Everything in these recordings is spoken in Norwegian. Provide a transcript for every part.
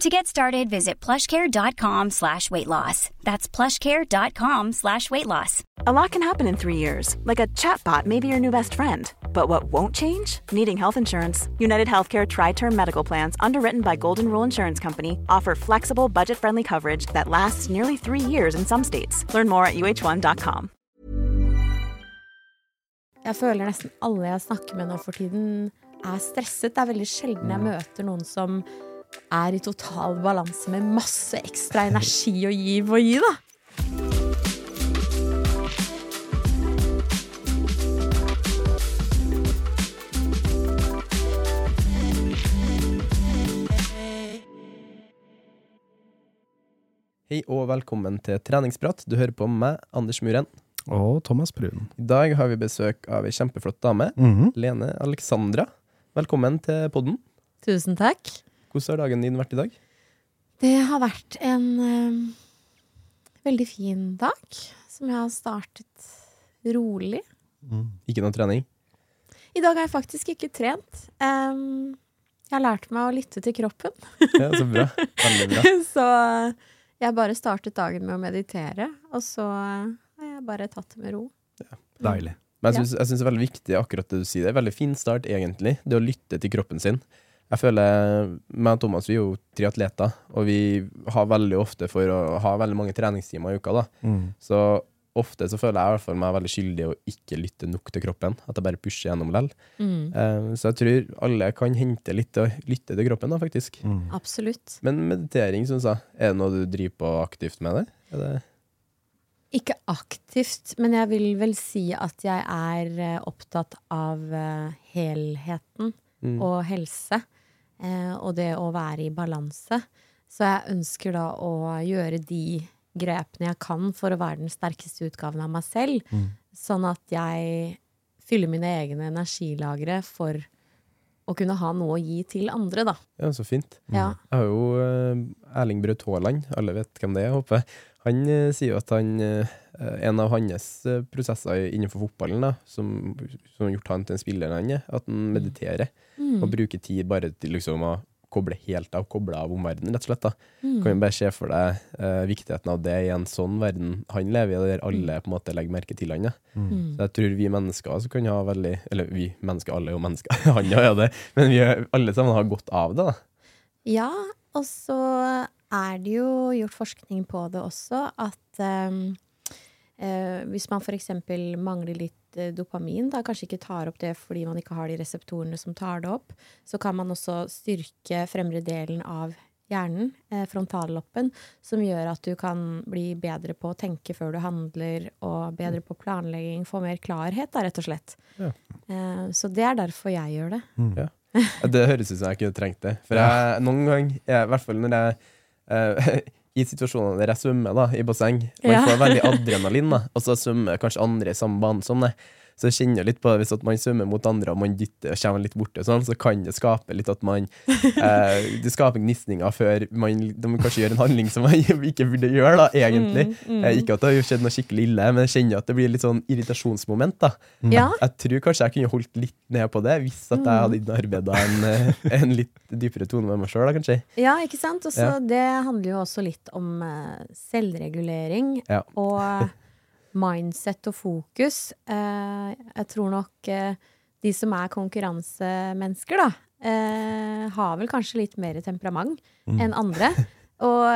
To get started, visit plushcare.com slash weight loss. That's plushcare.com slash weight loss. A lot can happen in three years, like a chatbot may be your new best friend. But what won't change? Needing health insurance. United Healthcare Tri Term Medical Plans, underwritten by Golden Rule Insurance Company, offer flexible, budget friendly coverage that lasts nearly three years in some states. Learn more at uh1.com. Jeg føler nesten alle jeg snakker med nå for tiden, er stresset. Det er veldig sjelden jeg møter noen som er i total balanse med masse ekstra energi å gi å gi, da. Hei og velkommen til treningsprat. Du hører på meg, Anders Muren. Og Thomas Brun. I dag har vi besøk av ei kjempeflott dame. Mhm. Lene Alexandra. Velkommen til podden. Tusen takk. Hvordan har dagen din vært i dag? Det har vært en eh, veldig fin dag, som jeg har startet rolig. Ikke noe trening? I dag har jeg faktisk ikke trent. Um, jeg har lært meg å lytte til kroppen. Ja, Så bra. Veldig bra. Så jeg bare startet dagen med å meditere, og så har jeg bare tatt det med ro. Deilig. Men jeg syns, jeg syns det er veldig viktig akkurat det du sier. Det er veldig fin start, egentlig. Det å lytte til kroppen sin. Jeg føler, meg og Thomas vi er jo triatleter, og vi har veldig ofte for å ha veldig mange treningstimer i uka. da. Mm. Så ofte så føler jeg i hvert fall meg veldig skyldig å ikke lytte nok til kroppen. At jeg bare pusher gjennom lell. Uh, så jeg tror alle kan hente litt og lytte til kroppen, da, faktisk. Mm. Absolutt. Men meditering, syns jeg, er det noe du driver på aktivt med? det? Er det Ikke aktivt, men jeg vil vel si at jeg er eh, opptatt av eh, helheten Mm. og helse. Eh, Og det å være i balanse. Så jeg ønsker da å gjøre de grepene jeg kan for å være den sterkeste utgaven av meg selv. Mm. Sånn at jeg fyller mine egne energilagre for å kunne ha noe å gi til andre, da. Ja, så fint. Ja. Jeg har jo eh, Erling Braut Haaland, alle vet hvem det er, håper jeg. Han eh, sier jo at han, eh, en av hans eh, prosesser innenfor fotballen, da, som, som har gjort han til en spiller han er, at han mediterer Mm. og bruker tid bare til liksom å koble helt av, koble av omverdenen, rett og slett. da. Mm. Kan jo bare se for deg uh, viktigheten av det i en sånn verden han lever i, der alle på en måte legger merke til han. Ja. Mm. Så jeg tror vi mennesker kan ha veldig Eller vi mennesker, alle er jo mennesker, han òg er det, men vi alle sammen har godt av det. da. Ja, og så er det jo gjort forskning på det også, at um, uh, hvis man f.eks. mangler litt uh, dopamin, da kanskje ikke tar opp det fordi man ikke har de reseptorene som tar det opp, så kan man også styrke fremre delen av hjernen, eh, frontalloppen, som gjør at du kan bli bedre på å tenke før du handler, og bedre på planlegging, få mer klarhet, da, rett og slett. Ja. Eh, så det er derfor jeg gjør det. Ja. Det høres ut som jeg kunne trengt det. For jeg, noen ganger, jeg, i hvert fall når jeg eh, I situasjoner der jeg svømmer da, i basseng, man får veldig adrenalin, da, og så svømmer kanskje andre i samme bane som det. Så jeg kjenner litt på det hvis at man svømmer mot andre og man dytter og kommer litt borti, sånn, så kan det skape litt at man eh, Det skaper gnisninger før man de kanskje gjør en handling som man ikke burde gjøre, da, egentlig. Mm, mm. ikke at det har skjedd noe skikkelig ille, men jeg kjenner at det blir litt sånn irritasjonsmoment. da. Ja, Jeg tror kanskje jeg kunne holdt litt ned på det, hvis at jeg hadde innarbeida en, eh, en litt dypere tone med meg sjøl, kanskje. Ja, ikke sant? Og så Ja. det handler jo også litt om eh, selvregulering Ja. og mindset og fokus. Eh, jeg tror nok eh, de som er konkurransemennesker, da, eh, har vel kanskje litt mer temperament enn andre. Og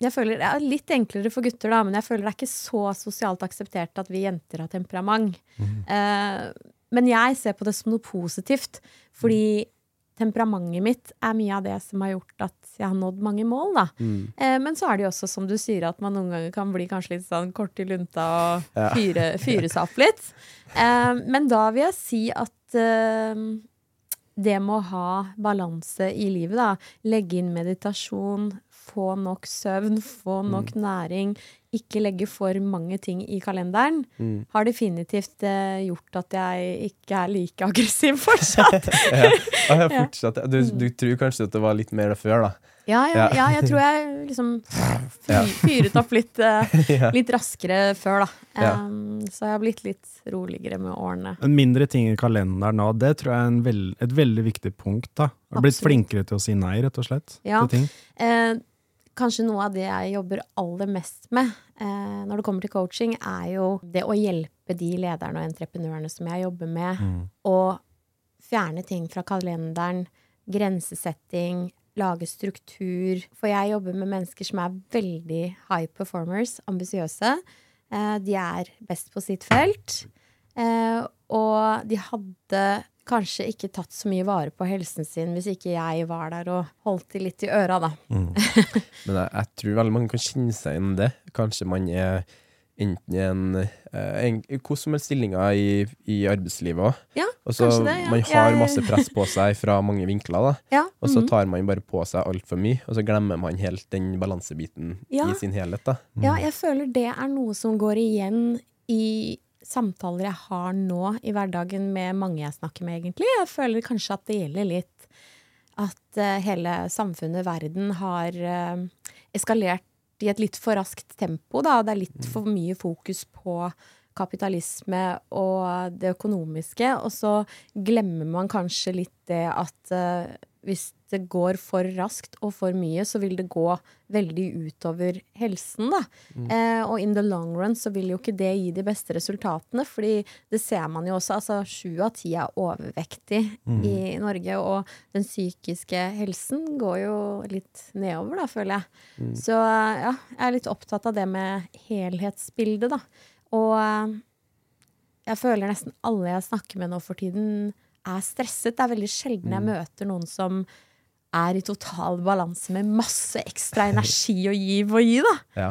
jeg føler det er litt enklere for gutter, da, men jeg føler det er ikke så sosialt akseptert at vi jenter har temperament. Eh, men jeg ser på det som noe positivt, fordi temperamentet mitt er mye av det som har gjort at jeg har nådd mange mål, da. Eh, men så er det jo også, som du sier, at man noen ganger kan bli kanskje litt sånn kort i lunta og fyre, fyre seg opp litt. Eh, men da vil jeg si at eh, det med å ha balanse i livet, da. Legge inn meditasjon, få nok søvn, få nok næring. Ikke legge for mange ting i kalenderen. Mm. Har definitivt eh, gjort at jeg ikke er like aggressiv fortsatt. Ja. Ja, fortsatt, du, du tror kanskje at det var litt mer det før, da? Ja, ja, Ja. jeg tror jeg liksom fyret opp litt, uh, litt raskere før, da. Um, så jeg har blitt litt roligere med årene. En mindre ting i kalenderen nå, det tror jeg er en vel, et veldig viktig punkt. da. Har blitt Absolutt. flinkere til å si nei, rett og slett. Ja. til ting. Eh, kanskje noe av det jeg jobber aller mest med eh, når det kommer til coaching, er jo det å hjelpe de lederne og entreprenørene som jeg jobber med, Mm. å fjerne ting fra kalenderen, grensesetting, lage struktur. For jeg jobber med mennesker som er veldig high performers, ambisiøse. Eh, de er best på sitt felt. Eh, og de hadde kanskje ikke tatt så mye vare på helsen sin hvis ikke jeg var der og holdt de litt i øra, da. Mm. Men jeg, jeg tror veldig mange kan kjenne seg igjen i det. Kanskje man er enten i en, eh, en hvordan som helst stillinger i, i arbeidslivet òg. Ja, Og kanskje det, ja. Man har masse press på seg fra mange vinkler. Ja, og så mhm. tar man bare på seg altfor mye, og så glemmer man helt den balansebiten Ja. i sin helhet. da. Ja, jeg føler det er noe som går igjen i samtaler jeg har nå i hverdagen med mange jeg snakker med, egentlig. Jeg føler kanskje at det gjelder litt at uh, hele samfunnet, verden, har uh, eskalert i et litt for raskt tempo. Da. Det er litt for mye fokus på kapitalisme og det økonomiske, og så glemmer man kanskje litt det at eh, hvis det går for raskt og for mye, så vil det gå veldig utover helsen, da. Eh, og in the long run så vil jo ikke det gi de beste resultatene, fordi det ser man jo også. Altså sju av ti er overvektig i Norge, og den psykiske helsen går jo litt nedover, da, føler jeg. Så ja, jeg er litt opptatt av det med helhetsbildet, da. Og eh, jeg føler nesten alle jeg snakker med nå for tiden, er stresset. Det er veldig sjelden jeg møter noen som er i total balanse med masse ekstra energi å gi og gi, da. Ja.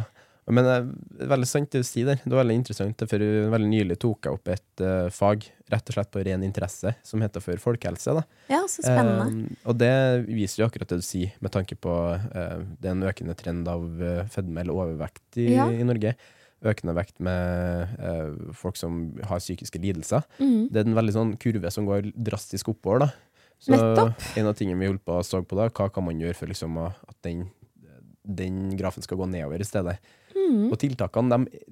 Men det er veldig sant det du sier der. Det var veldig interessant, for veldig nylig tok jeg opp et uh, fag, rett og slett på ren interesse, som heter for folkehelse. da. Ja, så spennende. Uh, og det viser jo akkurat det du sier, med tanke på uh, det er en økende trend av eh, fedme eller overvekt i, Ja. i Norge. Økende vekt med eh, folk som har psykiske lidelser. Mm. Det er en veldig sånn kurve som går drastisk oppover. da. Så Nettopp. en av tingene vi holdt på å så på da, hva kan man gjøre for liksom at den, den grafen skal gå nedover i stedet. Mm. Og tiltakene, de,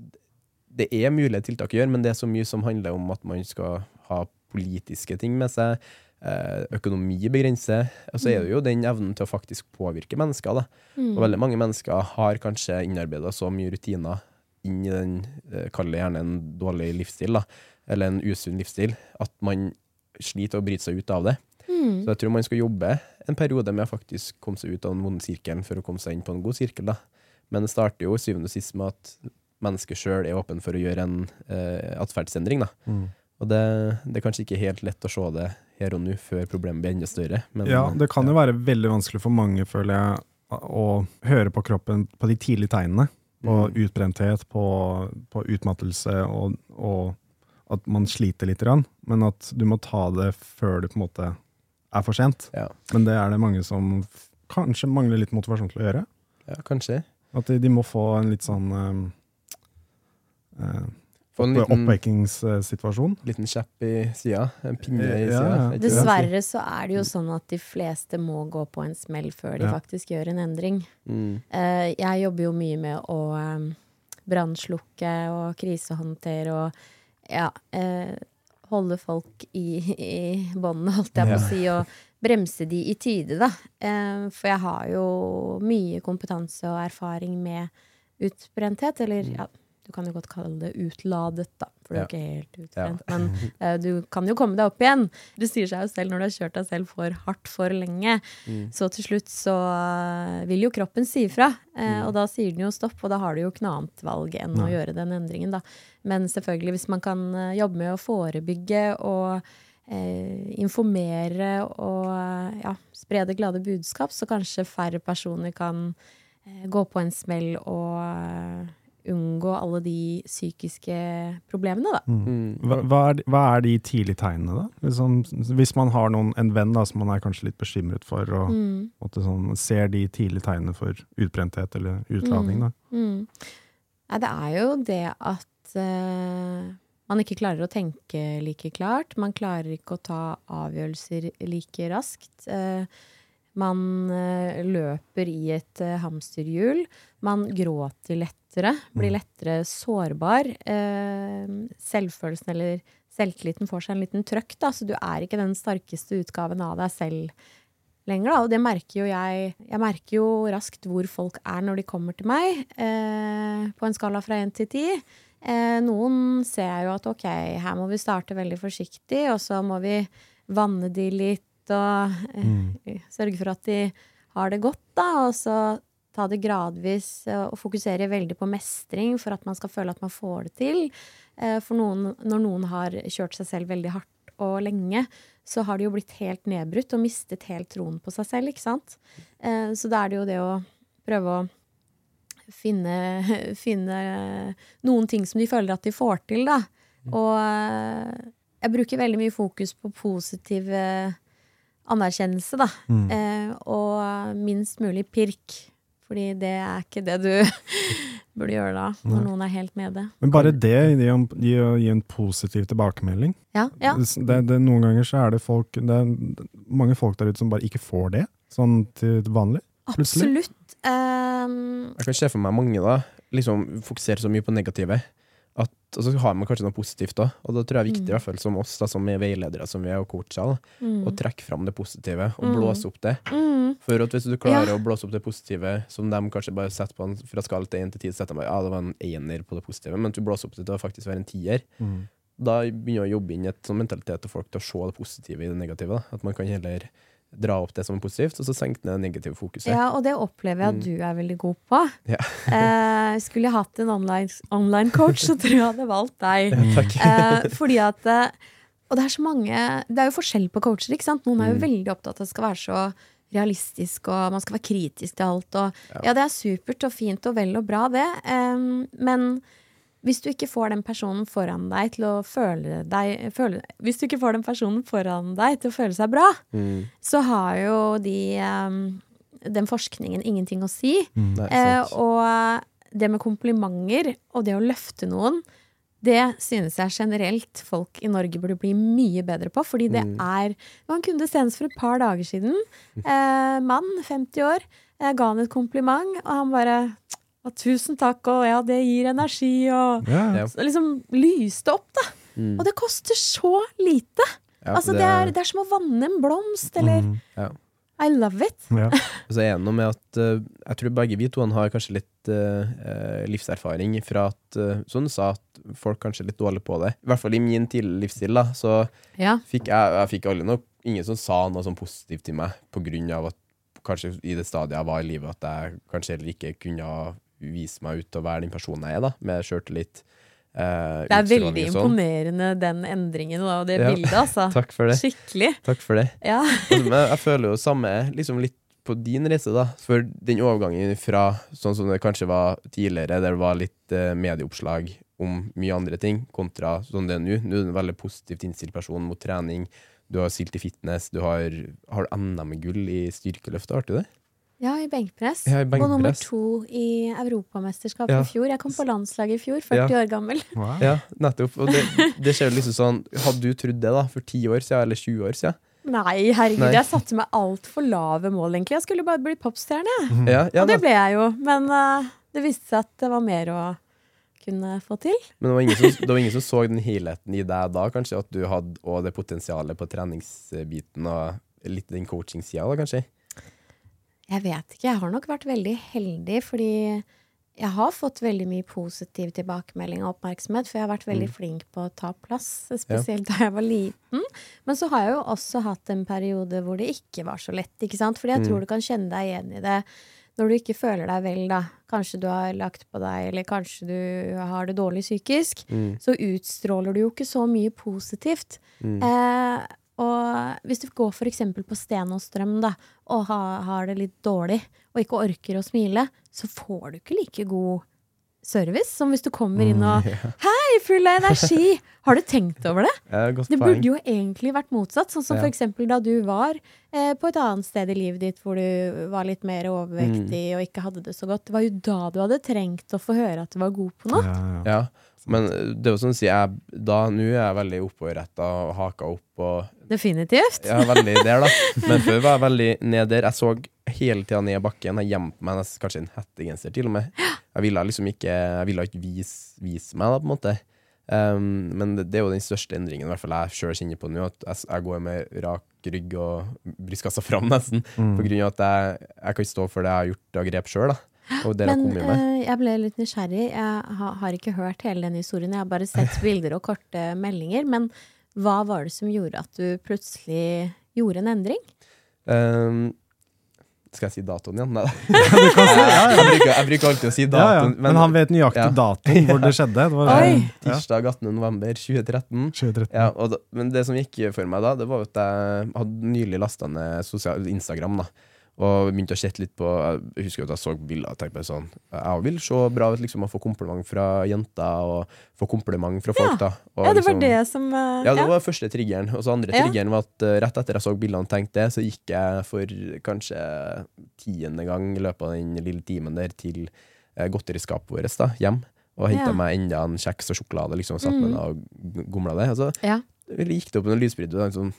det er mulige tiltak å gjøre, men det er så mye som handler om at man skal ha politiske ting med seg. eh, Økonomi begrenser. Og så er det jo den evnen til å faktisk påvirke mennesker. da. Mm. Og veldig mange mennesker har kanskje innarbeida så mye rutiner inn i den, eh, kall det gjerne en dårlig livsstil, da, eller en usunn livsstil, at man sliter å bryte seg ut av det. Mm. Så jeg tror man skal jobbe en periode med å faktisk komme seg ut av den vonde sirkelen for å komme seg inn på en god sirkel. da. Men det starter jo syvende og sist med at mennesket sjøl er åpen for å gjøre en eh, atferdsendring. da. Mm. Og det, det er kanskje ikke helt lett å se det her og nå, før problemet blir enda større. Men, Ja, det kan jo være veldig vanskelig for mange, føler jeg, å høre på kroppen på de tidlige tegnene. På Mm. utbrenthet, på, på utmattelse, og, og at man sliter litt. Men at du må ta det før det på en måte er for sent. Ja, Men det er det mange som kanskje mangler litt motivasjon til å gjøre. ja, kanskje. At de, de må få en litt sånn eh, eh, Få en liten, oppvekkingssituasjon. liten kjepp i sida. En pinne i sida. ja. er? Dessverre så er det jo sånn at de fleste må gå på en smell før de Ja. faktisk gjør en endring. Mm. Eh, jeg jobber jo mye med å um, brannslukke og krisehåndtere og ja, eh, holde folk i, i båndene, holdt jeg på å si, og bremse de i tide, da. Eh, for jeg har jo mye kompetanse og erfaring med utbrenthet, eller ja, Du kan jo godt kalle det utladet, da, for du er jo ikke helt utbrent. Men uh, du kan jo komme deg opp igjen. Det sier seg jo selv når du har kjørt deg selv for hardt for lenge. Så til slutt så eh, vil jo kroppen si ifra, eh, og da sier den jo stopp, og da har du jo ikke noe annet valg enn å gjøre den endringen, da. Men selvfølgelig, hvis man kan jobbe med å forebygge og eh, informere og ja, spre det glade budskap, så kanskje færre personer kan eh, gå på en smell og unngå alle de psykiske problemene, da. Mm. Hva, hva, er, de- hva er de tidlige tegnene, da? Liksom, hvis man har noen, en venn da, som man er kanskje litt bekymret for, og Mm. måtte sånn, ser de tidlige tegnene for utbrenthet eller utladning, da? Mm. Nei, det er jo det at uh, man ikke klarer å tenke like klart. Man klarer ikke å ta avgjørelser like raskt. Eh, man eh, løper i et eh, hamsterhjul. Man gråter lettere, blir lettere sårbar. Eh, selvfølelsen eller selvtilliten får seg en liten trøkk, da, så du er ikke den sterkeste utgaven av deg selv lenger. Da. Og det merker jo jeg. Jeg merker jo raskt hvor folk er når de kommer til meg, på en skala fra én til ti. Noen ser jo at ok, her må vi starte veldig forsiktig, og så må vi vanne de litt og eh, sørge for at de har det godt, da. Og så ta det gradvis eh, og fokusere veldig på mestring for at man skal føle at man får det til. Eh, for noen, når noen har kjørt seg selv veldig hardt og lenge, så har de jo blitt helt nedbrutt og mistet helt troen på seg selv, ikke sant. Eh, så da er det jo det å prøve å finne, finne noen ting som de føler at de får til, da. Og eh, jeg bruker veldig mye fokus på positive anerkjennelse, da. Eh, og minst mulig pirk. Fordi det er ikke det du burde gjøre da, når noen er helt nede. Men bare det, det å gi, gi en positiv tilbakemelding. Ja, ja. Det, det, noen ganger så er det folk Det er mange folk der ute som bare ikke får det, sånn til vanlig. plutselig. Absolutt. Um, Jeg kan se for meg mange da liksom fokuserer så mye på negativet. Og så har man kanskje noe positivt da. Og da tror jeg det er viktig, i hvert fall som oss, da, som er veiledere som vi er og coacher, da, å trekke fram det positive og blåse opp det. mm, For at hvis du klarer Ja. å blåse opp det positive, som de kanskje bare setter på en fra skala til 1 til 10, setter de bare, ja, det var en ener på det positive, men at du blåser opp det til å faktisk være en tier, da begynner å jobbe inn et sånn mentalitet til folk til å se det positive i det negative. Da. At man kan heller dra opp det som er positivt, og så senke ned det negative fokuset. ja, og det opplever jeg at du er veldig god på. Ja. Eh, skulle jeg hatt en online, online coach, så tror jeg jeg hadde valgt deg. Eh, fordi at eh, Og det er så mange Det er jo forskjell på coacher, ikke sant? Noen er jo Mm. veldig opptatt av at det skal være så realistisk, og man skal være kritisk til alt. Og ja, det er supert og fint og vel og bra, det. eh, men hvis du ikke får den personen foran deg til å føle deg føle, Hvis du ikke får den personen foran deg til å føle seg bra, Mm. så har jo de um, den forskningen ingenting å si. Nei, Eh, og det med komplimenter og det å løfte noen, det synes jeg generelt folk i Norge burde bli mye bedre på. Fordi det Mm. er Det en kunde senest for et par dager siden. Eh, mann, 50 år. Jeg ga han et kompliment, og han bare å, tusen takk, og ja, det gir energi, og Ja, liksom lyste opp, da. Mm. Og det koster så lite! Ja, altså, det, er, det er som å vanne en blomst, eller Mm, ja. I love it. ja. Og så er enig med at uh, jeg tror begge vi to har kanskje litt eh, eh, livserfaring fra at, uh, som du sa, at folk kanskje er litt dårlige på det. I hvert fall i min tidligere livsstil, da, så Ja. fikk jeg, jeg fikk aldri noe, ingen som sa noe sånn positivt til meg, på grunn av at kanskje i det stadiet jeg var i livet, at jeg kanskje heller ikke kunne vise meg ut å være den personen jeg er, da, med sjøltillit. Uh, Det er veldig imponerende, den endringen og det Ja. bildet, altså. Takk for det. Skikkelig. Takk for det. Ja. Men jeg føler jo samme liksom litt på din reise, da. For den overgangen fra sånn som det kanskje var tidligere, der det var litt uh, medieoppslag om mye andre ting, kontra sånn det er nå. Nå er du en veldig positivt innstilt person mot trening. Du har stilt i fitness, du har, har NM-gull i styrkeløft, har du det? Ja, i benkpress. Ja, i Og nummer to i Europamesterskapet Ja. i fjor. Jeg kom på landslaget i fjor, 40 år gammel. Wow. Ja, nettopp. Og det, det skjer liksom sånn Hadde du trodd det da, for 10 år siden, eller 20 år siden? Nei, herregud, Nei. jeg satte meg altfor lave mål, egentlig. Jeg skulle bare bli popstjerne, Mm. Ja, ja Og det ble jeg jo. Men uh, det viste seg at det var mer å kunne få til. Men det var, ingen som, det var ingen som så den helheten i deg da, kanskje? At du hadde òg det potensialet på treningsbiten og litt den coaching-sida, da, kanskje? Jeg vet ikke. Jeg har nok vært veldig heldig, fordi jeg har fått veldig mye positiv tilbakemelding og oppmerksomhet, for jeg har vært veldig Mm. flink på å ta plass, spesielt da jeg var liten. Men så har jeg jo også hatt en periode hvor det ikke var så lett, ikke sant? Fordi jeg Mm. tror du kan kjenne deg igjen i det når du ikke føler deg vel, da. Kanskje du har lagt på deg, eller kanskje du har det dårlig psykisk. Mm. Så utstråler du jo ikke så mye positivt. Mm. Eh, og hvis du går eksempel på Sten og Strøm da, og ha, har det litt dårlig, og ikke orker å smile, så får du ikke like god service som hvis du kommer inn og Hei, full av energi! Har du tenkt over det? Ja, Det burde jo egentlig vært motsatt. Sånn som Ja. eksempel da du var eh, på et annet sted i livet ditt hvor du var litt mer overvektig Mm. og ikke hadde det så godt. Det var jo da du hadde trengt å få høre at du var god på noe. Ja, ja. Men det er jo sånn å si, jeg, da, nå er jeg veldig oppoverretta og haka opp og Definitivt. Ja, veldig der, da. Men før var jeg veldig ned der. Jeg så hele tida ned bakken. Jeg gjemte meg nesten kanskje i en hettegenser, til og med. Jeg ville liksom ikke Jeg ville ikke vise, vise meg, da, på en måte. Um, men det, det er jo den største endringen, i hvert fall jeg sjøl kjenner på nå. At jeg, jeg går med rak rygg og brystkassa fram, nesten. Mm. På grunn av at jeg, jeg kan ikke stå for det jeg har gjort av grep sjøl, da. Og har Men kommet med. eh, jeg ble litt nysgjerrig. Jeg har ikke hørt hele den historien. Jeg har bare sett bilder og korte meldinger. Men hva var det som gjorde at du plutselig gjorde en endring? Um, skal jeg si datoen igjen? Nei. jeg, bruker, jeg bruker alltid å si Ja, ja. Men, Men, han vet nøyaktig ja. datoen hvor det skjedde. Det var, Tirsdag 18. november 2013. 2013. Ja, da, men det som gikk for meg da, det var at jeg hadde nylig lasta ned sosial, Instagram. da Og begynte å sette litt på Jeg husker at jeg så bilder og tenkte meg sånn Jeg vil se bra ut liksom å få kompliment fra jenter, og få kompliment fra folk. da og Ja, det var liksom- det som uh, Ja, det var første triggeren. Og så andre Ja. triggeren var at uh, rett etter jeg så bildene og tenkte det, så gikk jeg for kanskje tiende gang i løpet av den lille timen der til uh, godteriskapet vårt da, hjem. Og henta Ja. meg enda en kjeks og sjokolade liksom, og satt Mm. med det og gomla det. Og så Ja. gikk det opp en lysbryter. Sånn,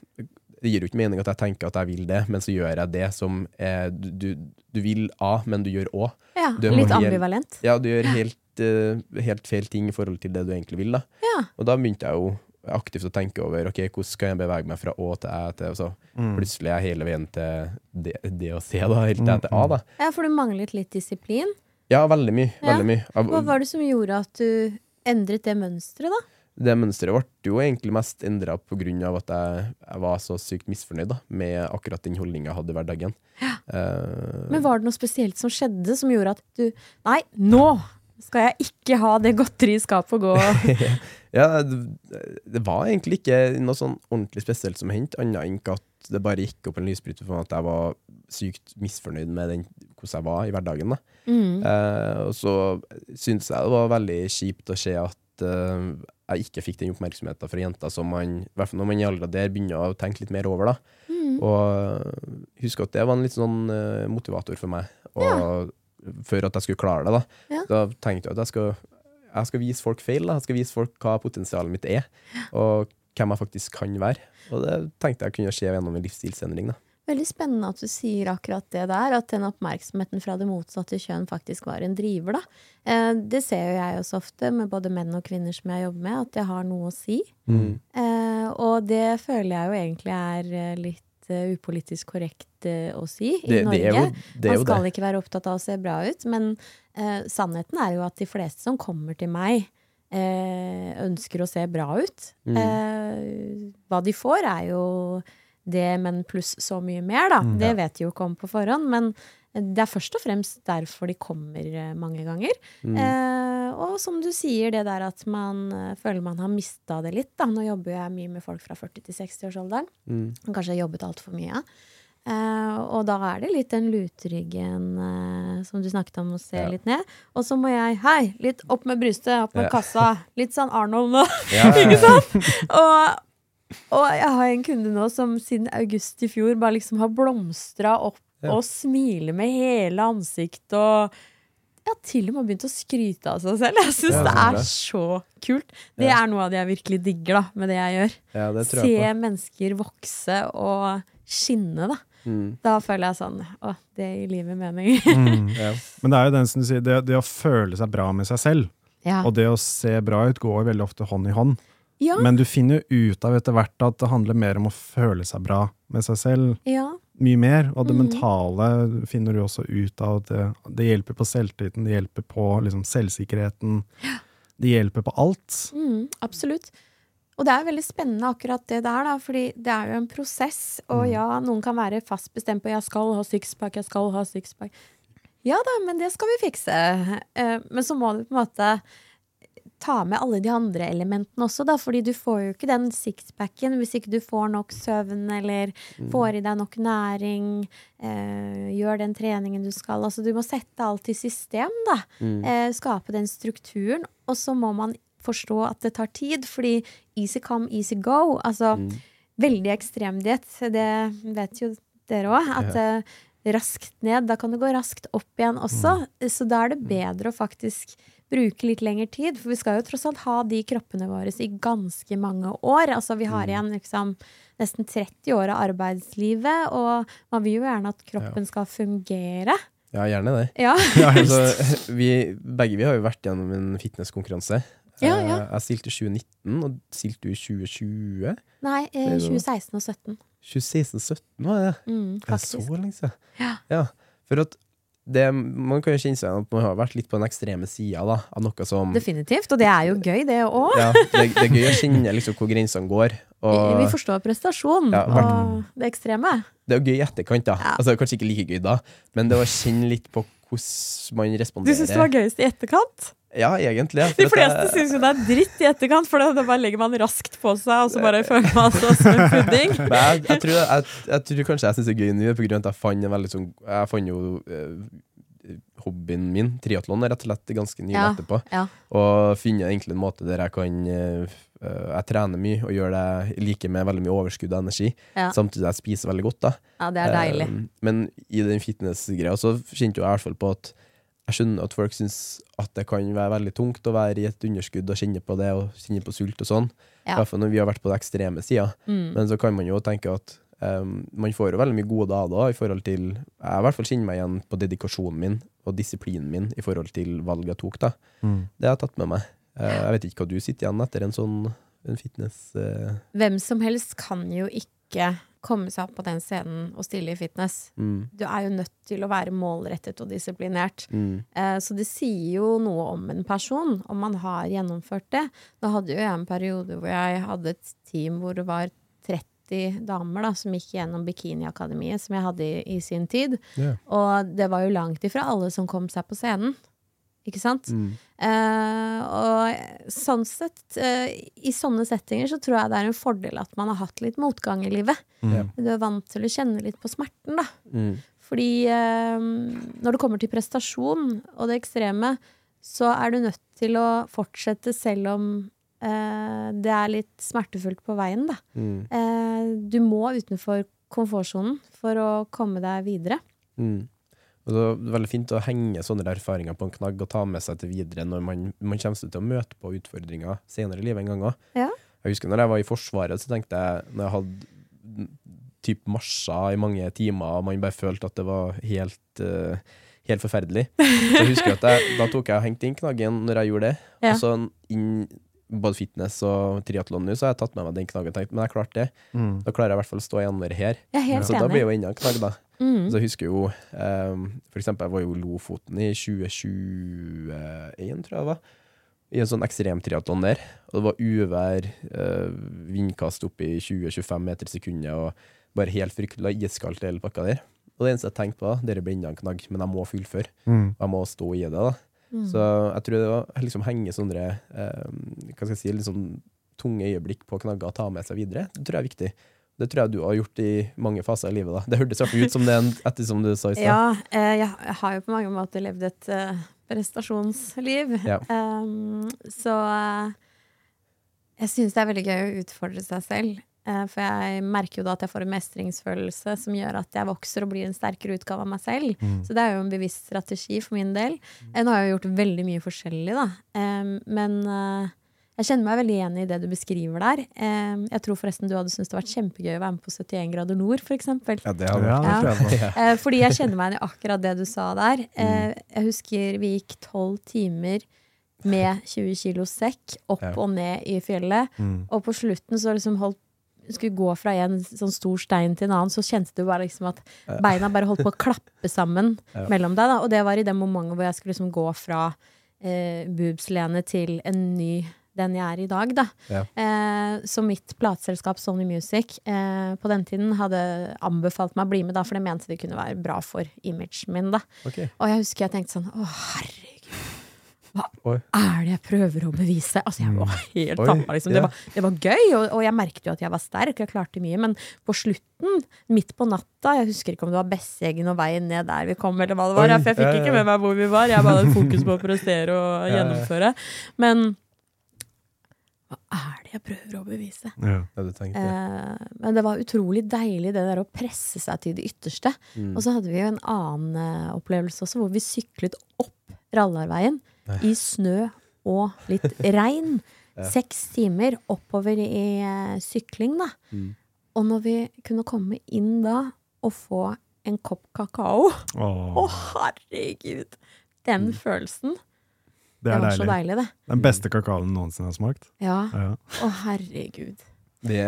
det gir jo ikke mening at jeg tenker at jeg vil det, men så gjør jeg det som eh, du, du, du vil A, men du gjør Å. ja, du litt helt- ambivalent. Ja, du gjør helt, uh, helt feil ting i forhold til det du egentlig vil. da Ja. og da begynte jeg jo aktivt å tenke over Ok, hvordan skal jeg bevege meg fra Å til Æ til og så Mm. Plutselig er jeg hele veien til det, det å se, da. Helt til jeg til A, da. ja, for du manglet litt disiplin. Ja, veldig mye. Ja. Veldig mye. Hva var det som gjorde at du endret det mønsteret, da? Det mønsteret ble jo egentlig mest endra pga. at jeg, jeg var så sykt misfornøyd da, med akkurat den holdninga jeg hadde i hverdagen. Eh, Men var det noe spesielt som skjedde som gjorde at du Nei, nå skal jeg ikke ha det godteriet i skapet og gå ja, det, det var egentlig ikke noe sånn ordentlig spesielt som hendte, annet enn at det bare gikk opp en lysbryter for meg at jeg var sykt misfornøyd med den, hvordan jeg var i hverdagen. da. mm. Uh, og så syns jeg det var veldig kjipt å se at eh, jeg ikke fikk den oppmerksomheten fra jenter som man, i hvert fall når man i alderen der begynner å tenke litt mer over. da. Mm. Og husk at det var en litt sånn uh, motivator for meg. Og For at jeg skulle klare det. Da Ja. Da tenkte jeg at jeg skal, jeg skal vise folk feil. Da. Jeg skal vise folk hva potensialet mitt er, og hvem jeg faktisk kan være. Og det tenkte jeg kunne skje gjennom en livsstilsendring. da. Veldig spennende at du sier akkurat det der, at den oppmerksomheten fra det motsatte kjønn faktisk var en driver, da. Eh, det ser jo jeg også ofte med både menn og kvinner som jeg jobber med, at det har noe å si. Mm. og det føler jeg jo egentlig er eh, litt eh, upolitisk korrekt eh, å si i Det, Norge. jo det. Er Man skal det. ikke være opptatt av å se bra ut, men eh, sannheten er jo at de fleste som kommer til meg, eh, ønsker å se bra ut. Mm. Eh, hva de får, er jo det, men pluss så mye mer, da. Mm, det vet de jo ikke om på forhånd, men det er først og fremst derfor de kommer eh, mange ganger. Mm. Eh, og som du sier, det der at man eh, føler man har mista det litt. Da. Nå jobber jeg mye med folk fra 40 til 60-årsalderen. Mm. Kanskje har jobbet altfor mye. Eh, og da er det litt den lutryggen eh, som du snakket om, å se Ja. litt ned. Og så må jeg Hei! Litt opp med brystet, opp med Ja. kassa. Litt sånn Arnold nå. Ja, Ikke sant? Og, og jeg har en kunde nå som siden august i fjor bare liksom har blomstra opp Ja. og smiler med hele ansiktet og ja, til og med begynt å skryte av seg selv. Jeg syns Ja, det er så kult. Det Ja. er noe av det jeg virkelig digger da, med det jeg gjør. ja, det tror Se på. mennesker vokse og skinne, da. Mm. Da føler jeg sånn Å, det gir livet mening. Mm. Ja. Men det er jo den som du sier, det, det å føle seg bra med seg selv, ja. og det å se bra ut, går veldig ofte hånd i hånd. Ja, Men du finner jo ut av etter hvert at det handler mer om å føle seg bra med seg selv. ja. Mye mer. Og det mm. mentale finner du også ut av. at Det, det hjelper på selvtilliten, det hjelper på liksom, selvsikkerheten. Det hjelper på alt. Mm, absolutt. Og det er veldig spennende akkurat det der, da, fordi det er jo en prosess. Og Mm. ja, noen kan være fast bestemt på 'jeg skal ha sixpack', 'jeg skal ha sixpack'. Ja da, men det skal vi fikse. Eh, Men så må du på en måte ta med alle de andre elementene også, da, fordi du får jo ikke den sixpacken hvis ikke du får nok søvn eller får i deg nok næring, eh, gjør den treningen du skal. Altså du må sette alt i system, da. Mm. Eh, skape den strukturen. Og så må man forstå at det tar tid, fordi easy come, easy go. Altså Mm. veldig ekstremdiett, det vet jo dere òg. At eh, raskt ned, da kan det gå raskt opp igjen også. Så da er det bedre å faktisk bruke litt lengre tid. For vi skal jo tross alt ha de kroppene våre i ganske mange år. Altså vi har igjen liksom nesten 30 år av arbeidslivet, og man vil jo gjerne at kroppen skal fungere. Ja, gjerne det. Ja. Altså, vi, begge vi har jo vært gjennom en fitnesskonkurranse. Ja, Eh, ja. Jeg stilte i 2019, og stilte du i 2020? Nei, eh, 2016 og 2017. 2016 og 2017. 2016-17 var det? Mm, Er det så lenge siden? Ja. For at det, man kan jo kjenne seg at man har vært litt på den ekstreme sida av noe som Definitivt. Og det er jo gøy, det òg. ja, det, det er gøy å kjenne liksom hvor grensene går. Og Vi forstår prestasjon Ja, og det ekstreme. det er jo gøy i etterkant, da. Ja. Altså, kanskje ikke like gøy da, men det å kjenne litt på hvordan man responderer. Du syns det var gøyest i etterkant? Ja, egentlig. De fleste jeg- syns jo det er dritt i etterkant, for da bare legger man raskt på seg, og så bare føler man seg som en pudding. Men jeg, jeg, tror, jeg, jeg tror kanskje jeg syns det er gøy nå, på grunn av at jeg fant en veldig sånn Jeg fant jo eh, hobbyen min, triatlon, rett og slett ganske nylig Ja, etterpå. ja. Og finne egentlig en måte der jeg kan eh, eh, Jeg trener mye og gjør det like med veldig mye overskudd og energi, Ja. samtidig som jeg spiser veldig godt. da Ja, det er deilig. Eh, men i den fitness-greia så kjente jeg i hvert fall på at jeg skjønner at folk syns at det kan være veldig tungt å være i et underskudd og kjenne på det, og kjenne på sult og sånn. I Ja. hvert fall når vi har vært på den ekstreme sida. Mm. Men så kan man jo tenke at um, man får jo veldig mye gode av det i forhold til Jeg i hvert fall kjenner meg igjen på dedikasjonen min og disiplinen min i forhold til valget jeg tok. da Mm. Det har jeg tatt med meg. Uh, jeg vet ikke hva du sitter igjen etter en sånn en fitness uh... Hvem som helst kan jo ikke komme seg opp på den scenen og stille i fitness. mm, Du er jo nødt til å være målrettet og disiplinert. mm, Eh, Så det sier jo noe om en person, om man har gjennomført det. Da hadde jo jeg en periode hvor jeg hadde et team hvor det var 30 damer da, som gikk gjennom Bikiniakademiet, som jeg hadde i, i sin tid. Yeah. Og det var jo langt ifra alle som kom seg på scenen. Ikke sant? mm, Uh, og sånn sett, uh, i sånne settinger så tror jeg det er en fordel at man har hatt litt motgang i livet. Mm. Du er vant til å kjenne litt på smerten, da. mm, Fordi uh, når det kommer til prestasjon og det ekstreme, så er du nødt til å fortsette selv om eh, det er litt smertefullt på veien, da. mm, Eh, du må utenfor komfortsonen for å komme deg videre. mm. Og det er veldig fint å henge sånne erfaringer på en knagg og ta med seg til videre når man, man kommer til å møte på utfordringer senere i livet en gang òg. Ja. Jeg husker når jeg var i Forsvaret, så tenkte jeg når jeg hadde typ marsja i mange timer, og man bare følte at det var helt, uh, helt forferdelig. Så jeg husker at jeg, Da tok jeg og hengte inn knaggen når jeg gjorde det. Ja. Og så inn både fitness og triatlon nå, så har jeg tatt med meg den knaggen men jeg klarte det. Mm. Da klarer jeg i hvert fall å stå igjen med det her. Jeg er helt Så da blir jo enda en knagg, da. Mm. Så jeg husker jo um, For eksempel, jeg var jo i Lofoten i 2021, tror jeg det var. I en sånn ekstremtriatlon der. Og det var uvær, uh, vindkast opp i 20-25 meter i sekundet, og bare helt fryktelig iskaldt hele pakka der. Og det eneste jeg tenkte på, dere blir enda en knagg, men jeg må fullføre. Mm. Og jeg må stå i det, da. Mm. Så jeg tror det var liksom henge sånne eh, Hva skal jeg si, sånn tunge øyeblikk på knagger og ta med seg videre. Det tror jeg er viktig. Det tror jeg du har gjort i mange faser i livet. da. Det hørtes ut som det etter som du sa i stad. Ja, eh, jeg jeg har jo på mange måter levd et eh, prestasjonsliv. Ja. Um, så eh, jeg syns det er veldig gøy å utfordre seg selv. Eh, for jeg merker jo da at jeg får en mestringsfølelse som gjør at jeg vokser og blir en sterkere utgave av meg selv. Mm. Så det er jo en bevisst strategi for min del. Eh, Nå har jeg jo gjort veldig mye forskjellig, da. Men eh, jeg kjenner meg veldig igjen i det du beskriver der. Jeg tror forresten du hadde syntes det vært kjempegøy å være med på 71 grader nord, for eksempel. Ja, det Ja, hadde det jeg. Ja. Eh, fordi jeg kjenner meg igjen i akkurat det du sa der. Eh, jeg husker vi gikk tolv timer med 20 kilo sekk opp Ja. og ned i fjellet. Mm. Og på slutten så liksom holdt skulle gå fra en sånn stor stein til en annen, så kjente du bare liksom at beina bare holdt på å klappe sammen Ja. mellom deg. Da. Og det var i det momentet hvor jeg skulle liksom gå fra eh, boobs-Lene til en ny den jeg er i dag, da. Ja. Eh, så mitt plateselskap Sony Music eh, på den tiden hadde anbefalt meg å bli med, da, for det mente det kunne være bra for imagen min. da. Okay. Og jeg husker jeg tenkte sånn Å, herregud. Hva Oi. er det jeg prøver å bevise? Altså, jeg var helt tappa, liksom. Det, var, det var gøy, og, og jeg merket jo at jeg var sterk, jeg klarte mye. Men på slutten, midt på natta, jeg husker ikke om det var Besseggen og veien ned der vi kom, eller hva det var, Oi, for jeg fikk ikke med meg hvor vi var. Jeg bare hadde fokus på å prestere og gjennomføre. Men hva er det jeg prøver å bevise? Ja. det tenkte det. Eh, men det var utrolig deilig det der å presse seg til det ytterste. Mm. Og så hadde vi jo en annen eh, opplevelse også, hvor vi syklet opp Rallarveien i snø og litt regn. Seks timer oppover i eh, sykling, da. Mm. Og når vi kunne komme inn da og få en kopp kakao Å, Åh, herregud! Den følelsen. det Det var var så deilig. deilig, det. Den beste kakaoen noensinne har smakt. Ja. Ja. oh, herregud. Det,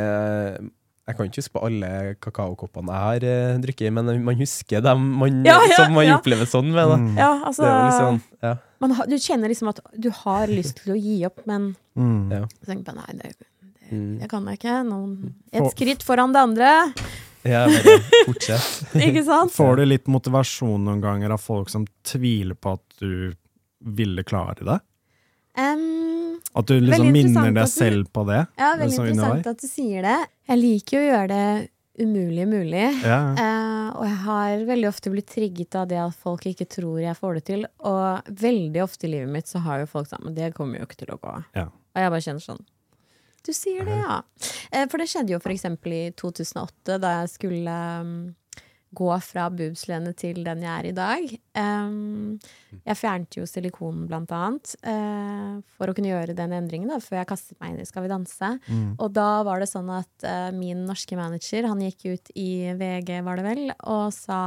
jeg kan ikke huske på alle kakaokoppene jeg har eh, drukket, men man husker dem man, Ja, ja, som man ja. opplever sånn med. Da. Mm. Ja, altså Det liksom, ja. man har, Du kjenner liksom at du har lyst til å gi opp, men Mm. Ja. så tenker på, nei, det, det, det kan jeg ikke. Noen, et skritt foran det andre. ja, fortsett. Ikke sant? Får du litt motivasjon noen ganger av folk som tviler på at du ville klare det? Em, At du liksom minner deg selv på det? ja, veldig sånn interessant at du sier det. Jeg liker jo å gjøre det umulig mulig. Ja. Uh, og jeg har veldig ofte blitt trigget av det at folk ikke tror jeg får det til. Og veldig ofte i livet mitt så har jo folk sagt men det kommer jo ikke til å gå. Ja. Og jeg bare kjenner sånn Du sier det, ja. Uh, for det skjedde jo eksempel i 2008, da jeg skulle um, gå fra boobslene til den jeg er i dag. Um, jeg fjernet jo silikonen, blant annet, uh, for å kunne gjøre den endringen, da, før jeg kastet meg inn i Skal vi danse. Mm. Og da var det sånn at uh, min norske manager, han gikk ut i VG, var det vel, og sa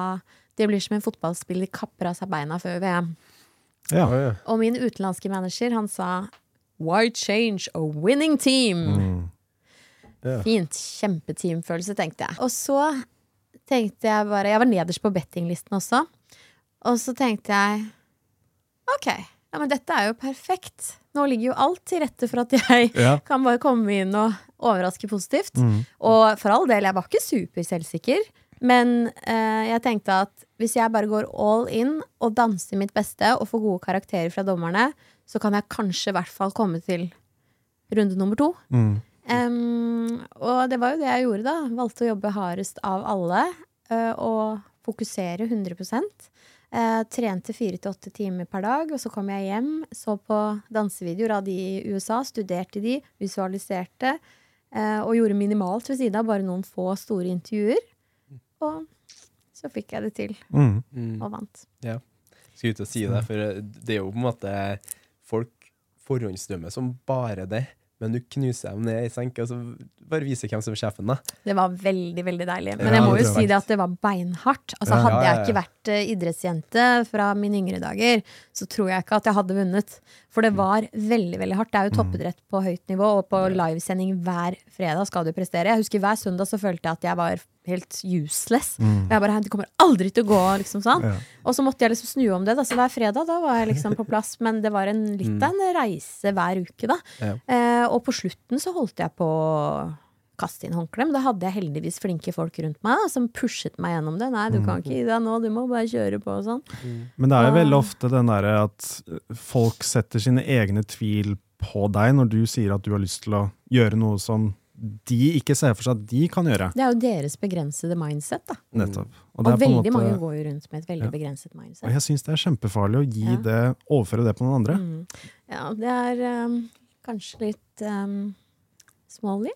det blir som en fotballspiller kapper av seg beina før VM. Ja. Ja. Og min utenlandske manager, han sa Why change a winning team? Mm. Yeah. Fint. Kjempeteamfølelse, tenkte jeg. Og så tenkte jeg bare Jeg var nederst på bettinglisten også. Og så tenkte jeg OK, ja, men dette er jo perfekt. Nå ligger jo alt til rette for at jeg Ja. kan bare komme inn og overraske positivt. Mm. Og for all del, jeg var ikke superselvsikker. Men eh, jeg tenkte at hvis jeg bare går all in og danser mitt beste og får gode karakterer fra dommerne, så kan jeg kanskje i hvert fall komme til runde nummer to. Mm. Em, og det var jo det jeg gjorde, da. Valgte å jobbe hardest av alle. Uh, og fokusere 100% eh, Trente fire til åtte timer per dag. Og så kom jeg hjem, så på dansevideoer av de i USA, studerte de, visualiserte. Uh, og gjorde minimalt ved siden av, bare noen få store intervjuer. Og så fikk jeg det til, Mm. Mm. og vant. Skulle ut og si det, for det er jo på en måte Folk forhåndsdømmer som bare det, men du knuser dem ned i senk, og så bare viser hvem som er sjefen, da. Det var veldig, veldig deilig. Men jeg må jo si det at det var beinhardt. Altså, hadde jeg ikke vært eh, idrettsjente fra mine yngre dager, så tror jeg ikke at jeg hadde vunnet. For Mm. det var veldig, veldig hardt. Det er jo toppidrett på høyt nivå, og på livesending hver fredag skal du prestere. Jeg husker hver søndag så følte jeg at jeg var helt useless. Mm. Jeg bare, det kommer aldri til å gå, liksom sånn. Ja. Og så måtte jeg liksom snu om det. Da. Så hver fredag da var jeg liksom på plass. Men det var en, litt av en reise hver uke, da. Ja. Eh, og på slutten så holdt jeg på å kaste inn håndkleet, Men da hadde jeg heldigvis flinke folk rundt meg da, som pushet meg gjennom det. Nei, du kan ikke gi deg nå, du må bare kjøre på og sånn. Men det er jo veldig ofte den derre at folk setter sine egne tvil på deg når du sier at du har lyst til å gjøre noe som de ikke ser for seg at de kan gjøre. Det er jo deres begrensede mindset, da. Nettopp. Og, det er på veldig måte- mange går jo rundt med et veldig Ja. begrenset Og jeg syns det er kjempefarlig å gi Ja. det, overføre det på noen andre. Mm. Ja, det er um, kanskje litt um, smålig.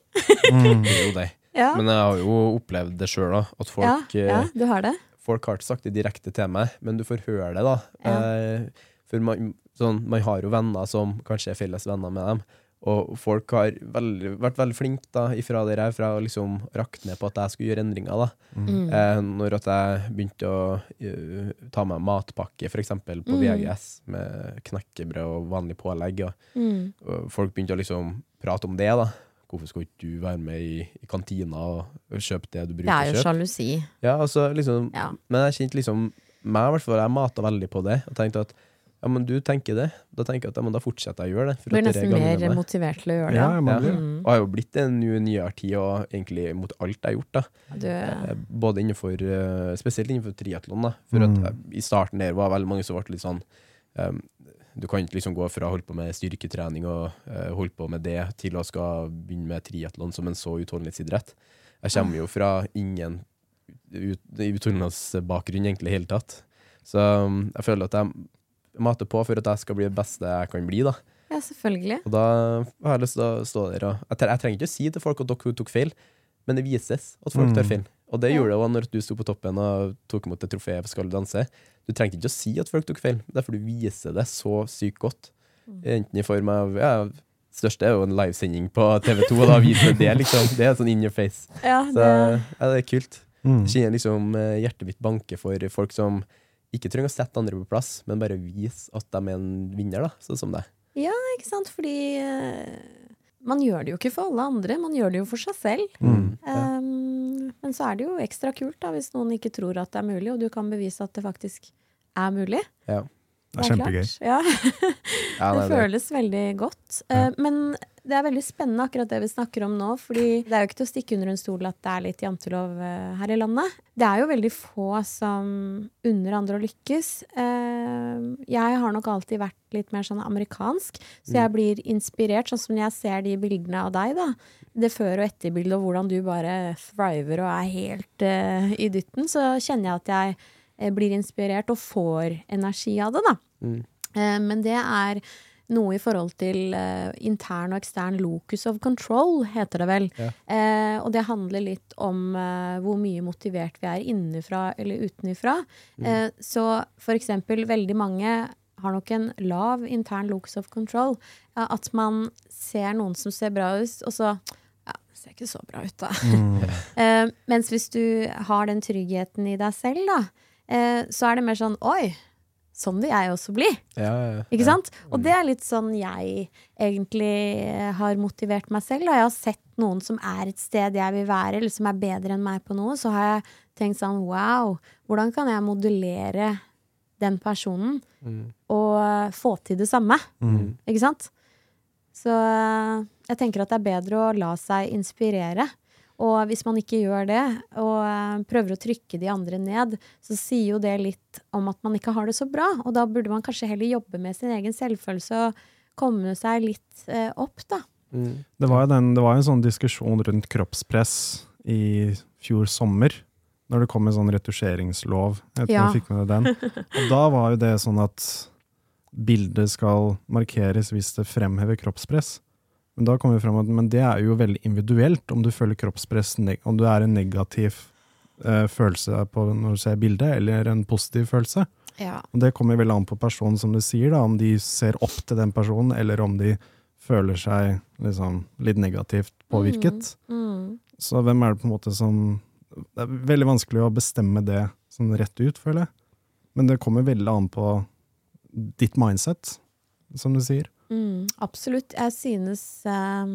Mm. Det er jo det. Ja. Men jeg har jo opplevd det sjøl, da. At folk, ja, eh, du har det. folk har ikke sagt det direkte til meg, men du får høre det, da. Ja. Eh, for man, sånn, man har jo venner som kanskje er felles venner med dem, Og folk har veldig, vært veldig flinke da, ifra det her, fra å liksom rakte ned på at jeg skulle gjøre endringer. da. Mm. Eh, når at jeg begynte å uh, ta meg matpakke, f.eks. på Mm. VGS, med knekkebrød og vanlig pålegg. Og, Mm. og folk begynte å liksom prate om det. da. Hvorfor skal ikke du være med i, i kantina og, kjøpe det du Det bruker er jo sjalusi. Ja, altså, liksom, Ja. Men jeg kjente liksom meg, i hvert fall, jeg mata veldig på det. Og tenkte at ja, men du tenker det. Da tenker jeg at ja, men da fortsetter jeg å gjøre det. for Blir at det nesten mer med. motivert til å gjøre det. Ja, Ja. Ja. det. Mm. Og har jo blitt en ny nyere tid, og egentlig mot alt jeg har gjort. da Du, Eh, Både innenfor, eh, spesielt innenfor triatlon. For Mm. at I starten der var veldig mange som ble litt sånn um, Du kan ikke liksom gå fra å holde på med styrketrening og uh, holde på med det, til å skal begynne med triatlon som en så utholdenhetsidrett. Jeg kommer jo fra ingen ut, utholdenhetsbakgrunn egentlig i hele tatt. Så um, jeg føler at jeg mater på for at jeg skal bli det beste jeg kan bli. da. ja, selvfølgelig. Og da har jeg lyst til å stå der og Jeg, jeg trenger ikke å si til folk at dere tok feil, men det vises at folk Mm. tar feil. Og det gjorde det òg når du sto på toppen og tok imot et trofé på Skal du danse. Du trengte ikke å si at folk tok feil, derfor du viser det så sykt godt. Mm. Enten i form av ja, største er jo en livesending på TV2, og da viser det det, liksom. Det er sånn in your face. Ja, Så det, ja, det er kult. Mm. Jeg kjenner liksom eh, hjertet mitt banke for folk som ikke trenger å sette andre på plass, men bare vise at de er en vinner, da, sånn som deg. ikke sant? Fordi uh, man gjør det jo ikke for alle andre, man gjør det jo for seg selv. Mm. Ja. Um, men så er det jo ekstra kult da, hvis noen ikke tror at det er mulig, og du kan bevise at det faktisk er mulig. Ja. Det er kjempegøy. klart. Ja. Ja, det føles veldig godt. Uh, men det er veldig spennende akkurat det vi snakker om nå. fordi det er jo ikke til å stikke under en stol at det er litt jantelov eh, her i landet. Det er jo veldig få som unner andre å lykkes. Eh, jeg har nok alltid vært litt mer sånn amerikansk, så jeg blir inspirert, sånn som jeg ser de bildene av deg, da. Det før- og etterbildet, og hvordan du bare thriver og er helt uh, i dytten, så kjenner jeg at jeg blir inspirert og får energi av det, da. Mm. Men det er noe i forhold til eh, intern og ekstern locus of control, heter det vel. Ja. Eh, og det handler litt om eh, hvor mye motivert vi er innenfra eller utenifra. Eh, så for eksempel, veldig mange har nok en lav intern locus of control. At man ser noen som ser bra ut, og så ja, ser ikke så bra ut, da. Mm. Eh, mens hvis du har den tryggheten i deg selv, da, eh, så er det mer sånn Oi, sånn vil jeg også bli. Ja, ja. Ikke sant? Og det er litt sånn jeg egentlig eh, har motivert meg selv. Da jeg har sett noen som er et sted jeg vil være, eller som er bedre enn meg på noe, så har jeg tenkt sånn wow, hvordan kan jeg modellere den personen Mm. og eh, få til det samme? Mm. Ikke sant? Så eh, jeg tenker at det er bedre å la seg inspirere. Og hvis man ikke gjør det, og eh, prøver å trykke de andre ned, så sier jo det litt om at man ikke har det så bra. Og da burde man kanskje heller jobbe med sin egen selvfølelse og komme seg litt eh, opp, da. Mm. Det var jo den, det var jo en sånn diskusjon rundt kroppspress i fjor sommer, når det kom en sånn retusjeringslov. Jeg vet ikke om Ja. du fikk med deg den. Og da var jo det sånn at bildet skal markeres hvis det fremhever kroppspress. Men da kommer vi frem at men det er jo veldig individuelt om du føler kroppspress, om du er en negativ eh, følelse på når du ser bildet, eller en positiv følelse. Ja. Og det kommer veldig an på personen, som du sier, da, om de ser opp til den personen, eller om de føler seg liksom, litt negativt påvirket. Mm. Så hvem er det på en måte som Det er veldig vanskelig å bestemme det sånn rett ut, føler jeg. Men det kommer veldig an på ditt mindset, som du sier. Mm, absolutt. Jeg synes eh,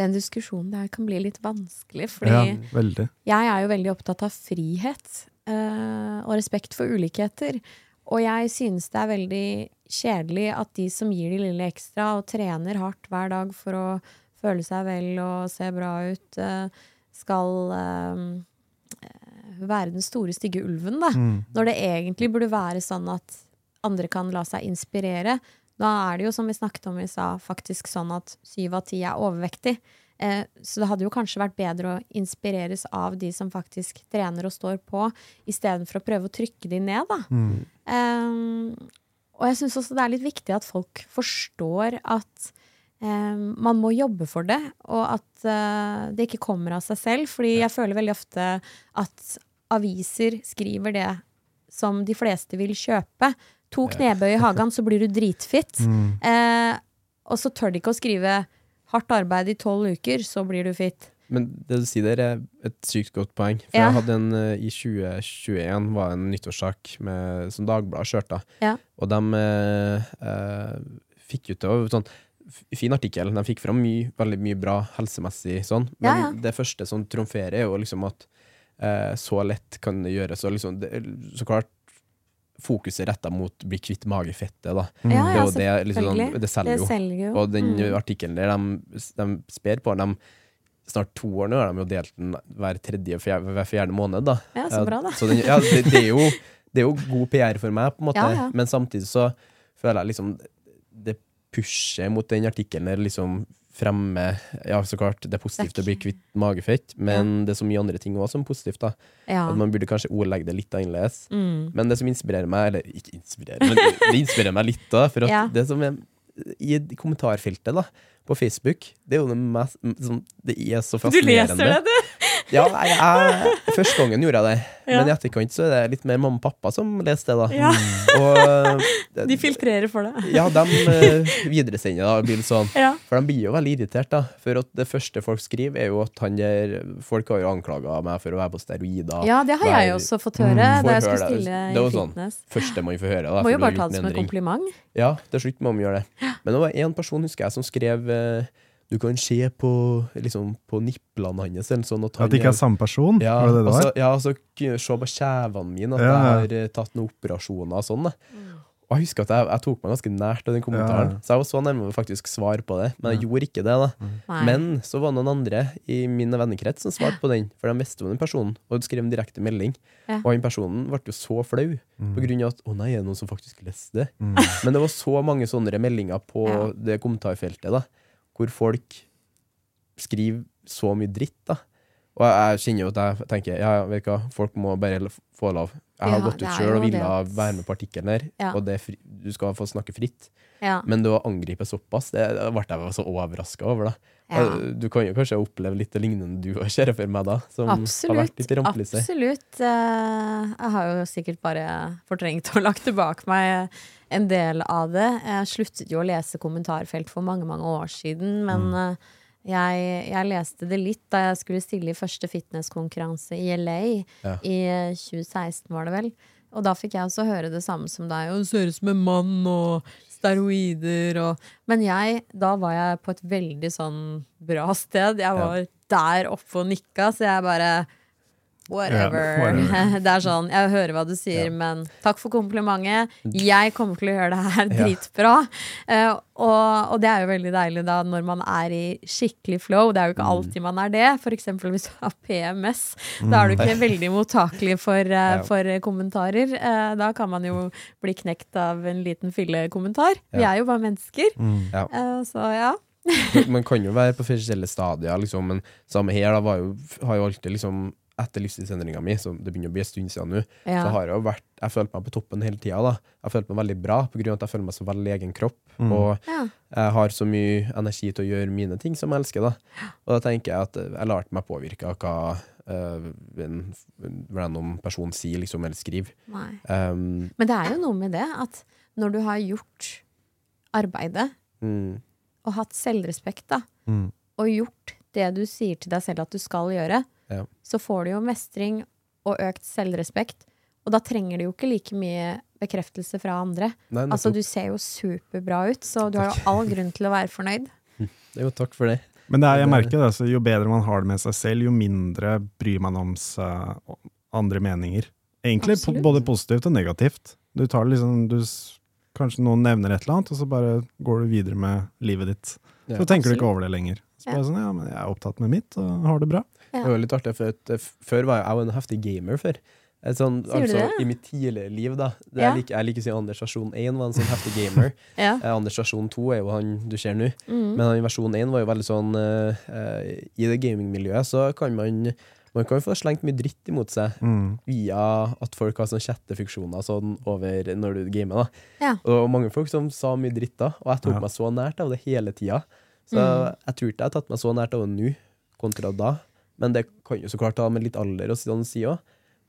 den diskusjonen der kan bli litt vanskelig, fordi Ja. Jeg er jo veldig opptatt av frihet uh, og respekt for ulikheter. Og jeg synes det er veldig kjedelig at de som gir de lille ekstra og trener hardt hver dag for å føle seg vel og se bra ut, uh, skal uh, være den store, stygge ulven, da. Mm. Når det egentlig burde være sånn at andre kan la seg inspirere. Da er det jo, som vi snakket om i stad, faktisk sånn at syv av ti er overvektig. Eh, så det hadde jo kanskje vært bedre å inspireres av de som faktisk trener og står på, istedenfor å prøve å trykke de ned, da. Mm. Eh, og jeg syns også det er litt viktig at folk forstår at eh, man må jobbe for det, og at eh, det ikke kommer av seg selv. Fordi jeg føler veldig ofte at aviser skriver det som de fleste vil kjøpe. To knebøy i hagen, så blir du dritfit. Mm. Eh, og så tør de ikke å skrive 'hardt arbeid i tolv uker, så blir du fit'. Men det du sier der, er et sykt godt poeng. For Ja. jeg hadde en eh, i 2021 var en nyttårssak med, som Dagbladet kjørte. Ja. Og de eh, eh, fikk jo til sånn Fin artikkel. De fikk fram mye, veldig mye bra helsemessig sånn. Men ja. det første som trumferer, er jo liksom at eh, så lett kan det gjøres. Og liksom, det, så klart fokuset retta mot bli kvitt magefettet, da. Ja, er ja, det, liksom, det selger Det jo. selger jo. Og den Mm. artikkelen der, de, de sper på de, Snart to år nå har de jo delt den hver tredje fjerde, hver fjerde måned. da Ja, så bra, da. så den, ja, det, det, er jo, det er jo god PR for meg, på en måte. Ja, ja. Men samtidig så føler jeg liksom Det pusher mot den artikkelen der liksom fremme Ja, så klart, det er positivt å bli kvitt magefett, men det er så mye andre ting også som er positivt. da Ja. At man burde kanskje ordlegge det litt annerledes. Mm. Men det som inspirerer meg, eller ikke inspirerer, men det inspirerer meg litt, da. For at Ja. det som er i kommentarfeltet da på Facebook, det er jo det mest sånn, Det er så fascinerende. Du leser det, du! Ja, jeg, jeg, første gangen gjorde jeg det, Ja. men i etterkant så er det litt mer mamma og pappa som leser det. da Ja. Og det- De filtrerer for det. Ja, de uh, videresender da, blir sånn. Ja. For de blir jo veldig irritert, da. For at det første folk skriver, er jo at han der Folk har jo anklaga meg for å være på steroider. Ja, det har jeg Være- også fått høre Mm. da jeg skulle stille det. Det var i sånn. fitness. Første man får høre. Da, Må jo bare ta det som en endring. kompliment. Ja, til slutt må man gjøre det. Men det var én person husker jeg som skrev eh, Du kan se på, liksom, på niplene hans eller sånn at han At det ikke er samme person? ja, var det det altså, ja, altså se på kjevene mine at Ja, ja. jeg har eh, tatt noen operasjoner og sånn. Og jeg husker at jeg, jeg tok meg ganske nært av den kommentaren, Ja. så jeg var så nærme å faktisk svare på det. Men jeg gjorde ikke det. da. Nei. Men så var det noen andre i min vennekrets som svarte på den, for de visste om den personen, og skrev en direkte melding. Ja. Og den personen ble jo så flau, Mm. på grunn av at å nei, er det noen som faktisk leste det? Men det var så mange sånne meldinger på Ja. det kommentarfeltet, da, hvor folk skriver så mye dritt, da. Og jeg, jeg kjenner jo at jeg tenker ja, ja, vet du hva, folk må bare få lov. Jeg har Ja, gått ut sjøl og ville være med på artikkelen her, Ja. og det fri, du skal få snakke fritt. Ja. Men det å angripe såpass, det det ble jeg så overraska over. da. Ja. Du kan jo kanskje oppleve litt det lignende du har ser jeg for meg, da, som har vært litt rampelyset. Absolutt. Eh, Jeg har jo sikkert bare fortrengt og lagt tilbake meg en del av det. Jeg sluttet jo å lese kommentarfelt for mange, mange år siden, men Mm. eh, jeg, jeg leste det litt da jeg skulle stille i første fitnesskonkurranse i LA Ja. i eh, 2016, var det vel. Og da fikk jeg også høre det samme som deg. Og ser ut som en mann, og steroider og Men jeg, da var jeg på et veldig sånn bra sted. Jeg var der oppe og nikka, så jeg bare Whatever. Yeah, whatever. Det er sånn, jeg hører hva du sier, yeah. men takk for komplimentet. Jeg kommer til å gjøre det her dritbra. Uh, og, og det er jo veldig deilig da når man er i skikkelig flow. Det er jo ikke alltid man er det. For eksempel hvis du har PMS. Da er du ikke veldig mottakelig for, uh, for kommentarer. Uh, da kan man jo bli knekt av en liten fyllekommentar. Vi er jo bare mennesker. Eh, så ja. Man kan jo være på forskjellige stadier, liksom, men samme her da, var jo, har jo alltid liksom etter livsstilsendringa mi, som det begynner å bli en stund siden nå, Ja. så har jeg jo vært Jeg følte meg på toppen hele tida. da. Jeg følte meg veldig bra, på grunn av at jeg føler meg så veldig egen kropp. Og Ja. jeg har så mye energi til å gjøre mine ting som jeg elsker. da. Og da tenker jeg at jeg lar meg påvirke av hva uh, en, random person sier liksom, eller skriver. Nei. Um, Men det er jo noe med det at når du har gjort arbeidet mm, og hatt selvrespekt, da, Mm. og gjort det du sier til deg selv at du skal gjøre, Ja. så får du jo mestring og økt selvrespekt. Og da trenger du jo ikke like mye bekreftelse fra andre. nei, Altså, du ser jo superbra ut, så du har jo all grunn til å være fornøyd. Jo, takk for det. Men det er, jeg merker det, altså, jo bedre man har det med seg selv, jo mindre bryr man om seg, om andre meninger. Egentlig po både positivt og negativt. Du tar liksom, du, kanskje noen nevner et eller annet, og så bare går du videre med livet ditt. Ja. Så tenker du ikke over det lenger. Så Ja. bare sånn, ja, men jeg er opptatt med mitt, og har det bra. Ja. Det var litt artig, for at, eh, før var jeg, jo en heftig gamer før. Sånn, Sier du altså, det? I mitt tidligere liv, da. Det Ja. jeg, liker, jeg liker å si Anders versjon 1 var en sånn heftig gamer. Ja. Eh, Anders versjon 2 er jo han du ser nå. Mm. Men han i versjon 1 var jo veldig sånn eh, eh, I det gamingmiljøet så kan man man kan jo få slengt mye dritt imot seg Mm. via at folk har sånn chattefunksjoner sånn over når du gamer. da. Ja. Og mange folk som sa mye dritt da, og jeg tok Ja. meg så nært av det hele tida. Så Mm. jeg tror ikke jeg har tatt meg så nært av det nå kontra da. Men det kan jo så klart ha med litt alder sånn å si òg.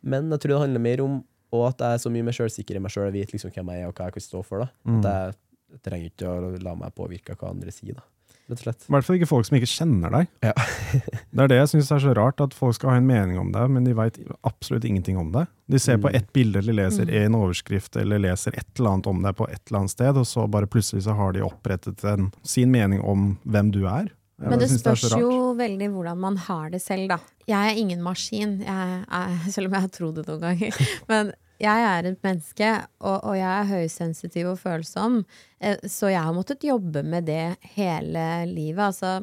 Men jeg tror det handler mer om og at jeg er så mye mer sjølsikker i meg sjøl og vet liksom hvem jeg er og hva jeg kan stå for. da. Mm. At jeg jeg trenger ikke å la meg påvirke av hva andre sier, da. Rett og slett. I hvert fall ikke folk som ikke kjenner deg. Ja. det er det jeg syns er så rart, at folk skal ha en mening om deg, men de veit absolutt ingenting om deg. De ser på Mm. ett bilde eller leser Mm. en overskrift eller leser et eller annet om deg på et eller annet sted, og så bare plutselig så har de opprettet en, sin mening om hvem du er. Jeg Men det spørs det jo veldig hvordan man har det selv, da. Jeg er ingen maskin, jeg er, selv om jeg har trodd det noen ganger. Men jeg er et menneske, og, og jeg er høysensitiv og følsom. eh, Så jeg har måttet jobbe med det hele livet. Altså,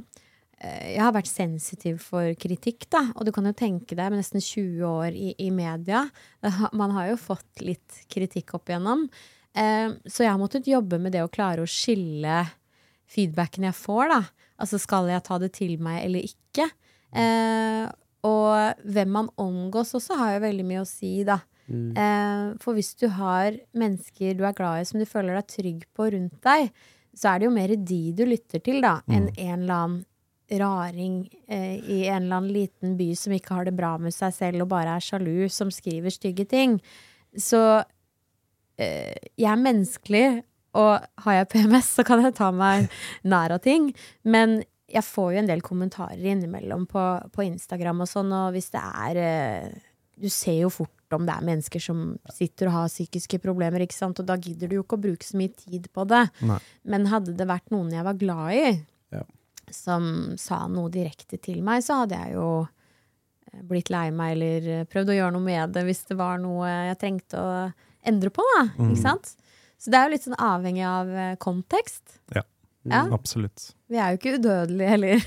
eh, jeg har vært sensitiv for kritikk, da. Og du kan jo tenke deg, med nesten 20 år i, i media Man har jo fått litt kritikk opp igjennom. Eh, Så jeg har måttet jobbe med det å klare å skille feedbacken jeg får, da. Altså skal jeg ta det til meg eller ikke? Eh, og hvem man omgås også har jo veldig mye å si, da. Mm. Eh, for hvis du har mennesker du er glad i som du føler deg trygg på rundt deg, så er det jo mer de du lytter til, da, enn en eller annen raring eh, i en eller annen liten by som ikke har det bra med seg selv og bare er sjalu, som skriver stygge ting. Så eh, jeg er menneskelig, og har jeg PMS, så kan jeg ta meg nær av ting. Men jeg får jo en del kommentarer innimellom på, på Instagram og sånn, og hvis det er eh, Du ser jo fort om det er mennesker som sitter og har psykiske problemer, ikke sant, og da gidder du jo ikke å bruke så mye tid på det. Nei. Men hadde det vært noen jeg var glad i, Ja. som sa noe direkte til meg, så hadde jeg jo eh, blitt lei meg eller eh, prøvd å gjøre noe med det hvis det var noe jeg trengte å endre på, da. Ikke sant? Så det er jo litt sånn avhengig av eh, kontekst. Ja. Absolutt. Vi er jo ikke udødelige heller.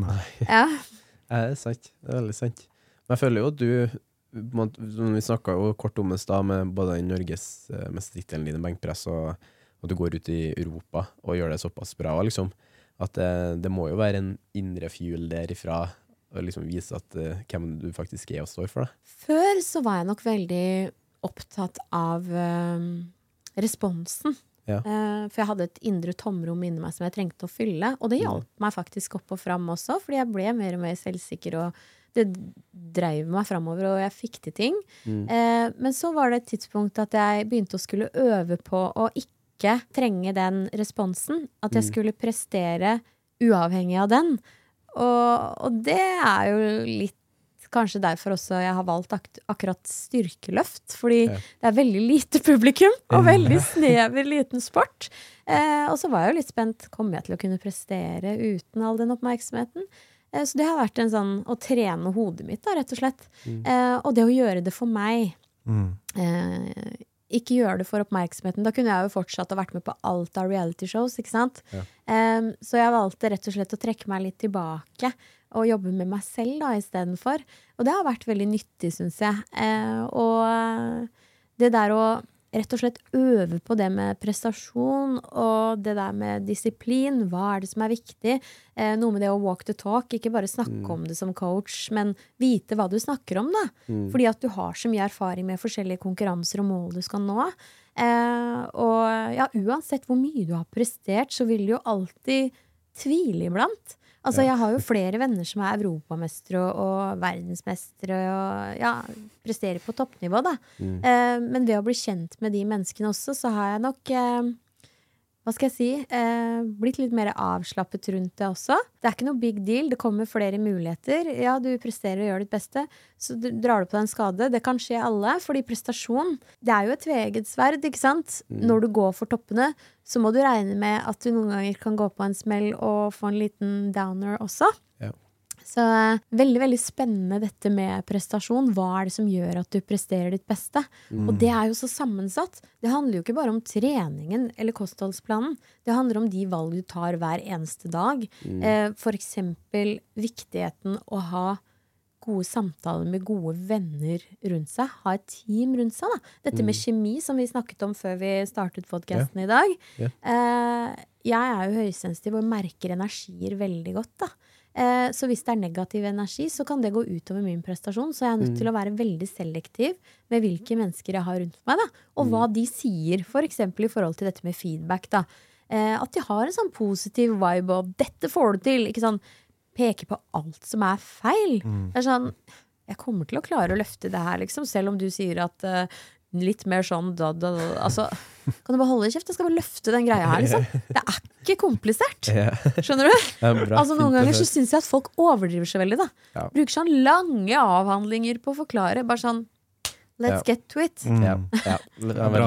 Nei. ja. Ja, det er sant. Det er veldig sant. Men jeg føler jo at du Vi snakka jo kort om det i stad, med både norgesmestertittelen din i benkpress, og at du går ut i Europa og gjør det såpass bra. Liksom. At det, det må jo være en indre fuel derifra å liksom vise at, uh, hvem du faktisk er og står for. Da. Før så var jeg nok veldig opptatt av eh, responsen. Ja. Eh, for jeg hadde et indre tomrom inni meg som jeg trengte å fylle. Og det hjalp meg faktisk opp og fram også, fordi jeg ble mer og mer selvsikker. og det dreiv meg framover, og jeg fikk til ting. Mm. Eh, men så var det et tidspunkt at jeg begynte å skulle øve på å ikke trenge den responsen. At jeg Mm. skulle prestere uavhengig av den. Og, og det er jo litt Kanskje derfor også jeg har valgt ak akkurat styrkeløft. Fordi Ja. det er veldig lite publikum, og veldig snever liten sport. Eh, og så var jeg jo litt spent. Kommer jeg til å kunne prestere uten all den oppmerksomheten? Eh, så det har vært en sånn å trene hodet mitt, da, rett og slett. Eh, og det å gjøre det for meg. Mm. Eh, ikke gjøre det for oppmerksomheten. Da kunne jeg jo fortsatt ha vært med på alt av reality shows, ikke sant? Ja. Eh, så jeg valgte rett og slett å trekke meg litt tilbake og jobbe med meg selv da istedenfor. Og det har vært veldig nyttig, syns jeg. Eh, og det der å rett og slett øve på det med prestasjon og det der med disiplin, hva er det som er viktig? Eh, noe med det å walk the talk, ikke bare snakke om det som coach, men vite hva du snakker om, da. Fordi at du har så mye erfaring med forskjellige konkurranser og mål du skal nå. Eh, og ja, uansett hvor mye du har prestert, så vil du jo alltid tvile iblant. Altså, jeg har jo flere venner som er europamestere og, og verdensmestere og ja, presterer på toppnivå, da. Eh, men ved å bli kjent med de menneskene også, så har jeg nok eh, hva skal jeg si, eh, blitt litt mer avslappet rundt det også. Det er ikke noe big deal, det kommer flere muligheter. Ja, du presterer og gjør ditt beste, så du drar du på deg en skade. Det kan skje alle, fordi prestasjon, det er jo et tveegget sverd, ikke sant? Når du går for toppene, så må du regne med at du noen ganger kan gå på en smell og få en liten downer også. Ja. Så eh, veldig, veldig spennende dette med prestasjon. Hva er det som gjør at du presterer ditt beste? Og det er jo så sammensatt. Det handler jo ikke bare om treningen eller kostholdsplanen. Det handler om de valg du tar hver eneste dag. Eh, for eksempel viktigheten å ha gode samtaler med gode venner rundt seg. Ha et team rundt seg. Da. Dette med kjemi, som vi snakket om før vi startet podkasten i dag. Eh, jeg er jo høysensitiv og merker energier veldig godt. da. Eh, så hvis det er negativ energi, så kan det gå utover min prestasjon. Så jeg er nødt til å være veldig selektiv med hvilke mennesker jeg har rundt meg. Da. Og hva de sier, f.eks. For i forhold til dette med feedback. Da. Eh, at de har en sånn positiv vibe og 'dette får du til'. Ikke sånn peke på alt som er feil. Det er sånn Jeg kommer til å klare å løfte det her, liksom. Selv om du sier at eh, litt mer sånn da, da, da. Altså, kan du bare holde kjeft? Jeg skal bare løfte den greia her, liksom. Det er ikke komplisert. Skjønner du? Bra, Altså Noen ganger så syns jeg at folk overdriver så veldig. da Ja. Bruker sånn lange avhandlinger på å forklare. Bare sånn Let's Ja. get to it. Mm.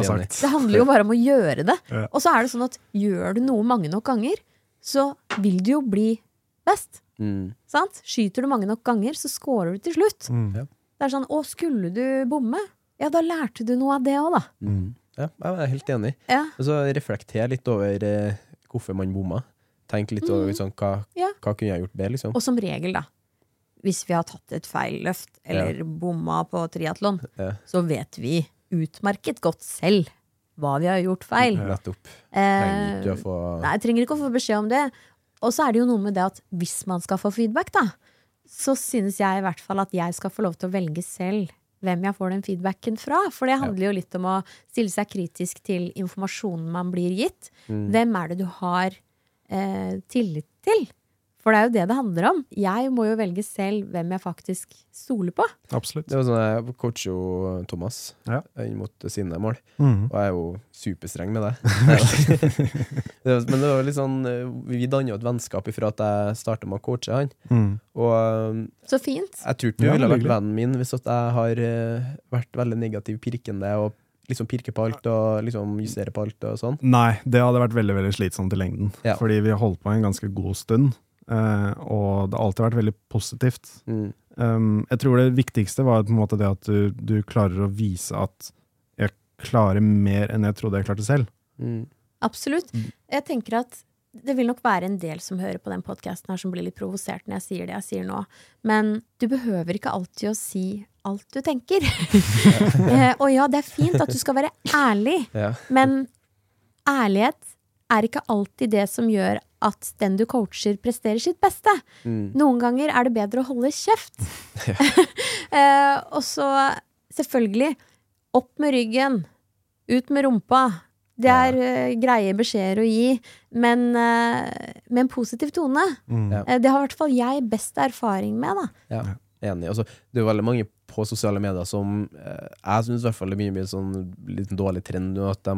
Sagt. Det handler jo bare om å gjøre det. Ja. Og så er det sånn at gjør du noe mange nok ganger, så vil du jo bli best. Mm. Sant? Skyter du mange nok ganger, så scorer du til slutt. Mm. Det er sånn, å, skulle du bomme? Ja, da lærte du noe av det òg, da. Mm. Ja, jeg er helt enig. Ja. Så reflekter litt over eh, hvorfor man bomma. Tenk litt over sånn, hva, Mm. Ja. hva kunne jeg gjort bedre, liksom. Og som regel, da, hvis vi har tatt et feil løft, eller bomma på triatlon, Ja. så vet vi utmerket godt selv hva vi har gjort feil. Nettopp. Trenger ikke Eh, å få Nei, trenger ikke å få beskjed om det. Og så er det jo noe med det at hvis man skal få feedback, da, så synes jeg i hvert fall at jeg skal få lov til å velge selv hvem jeg får den feedbacken fra. For det handler jo litt om å stille seg kritisk til informasjonen man blir gitt. Mm. Hvem er det du har eh, tillit til? For det er jo det det handler om. Jeg må jo velge selv hvem jeg faktisk stoler på. Absolutt. Det var sånn Jeg coacher jo Thomas Ja. inn mot sine mål, Mm. og jeg er jo superstreng med det. det var, men det var litt sånn vi danner jo et vennskap ifra at jeg starta med å coache han. Mm. Og eh, Så fint. jeg tror ikke du Ja, ville vært vennen min hvis at jeg har eh, vært veldig negativ pirkende og liksom pirke på alt og liksom justere på alt og sånn. Nei, det hadde vært veldig veldig slitsomt i lengden. Ja. Fordi vi har holdt på en ganske god stund, eh, og det har alltid vært veldig positivt. Mm. Um, jeg tror det viktigste var på en måte det at du, du klarer å vise at jeg klarer mer enn jeg trodde jeg klarte selv. Mm. Absolutt. Jeg tenker at det vil nok være en del som hører på den podkasten her som blir litt provosert når jeg sier det jeg sier nå. Men du behøver ikke alltid å si alt du tenker. eh, og ja, det er fint at du skal være ærlig, Ja. men ærlighet er ikke alltid det som gjør at den du coacher, presterer sitt beste. Mm. Noen ganger er det bedre å holde kjeft. eh, og så, selvfølgelig, opp med ryggen, ut med rumpa. Det er eh, greie beskjeder å gi, men uh, med en positiv tone. Mm. Ja. Eh, det har i hvert fall jeg best erfaring med, da. Ja, enig. Altså, det er jo veldig mange på sosiale medier som Jeg syns i hvert fall det er mye, mye sånn litt dårlig trend nå, at de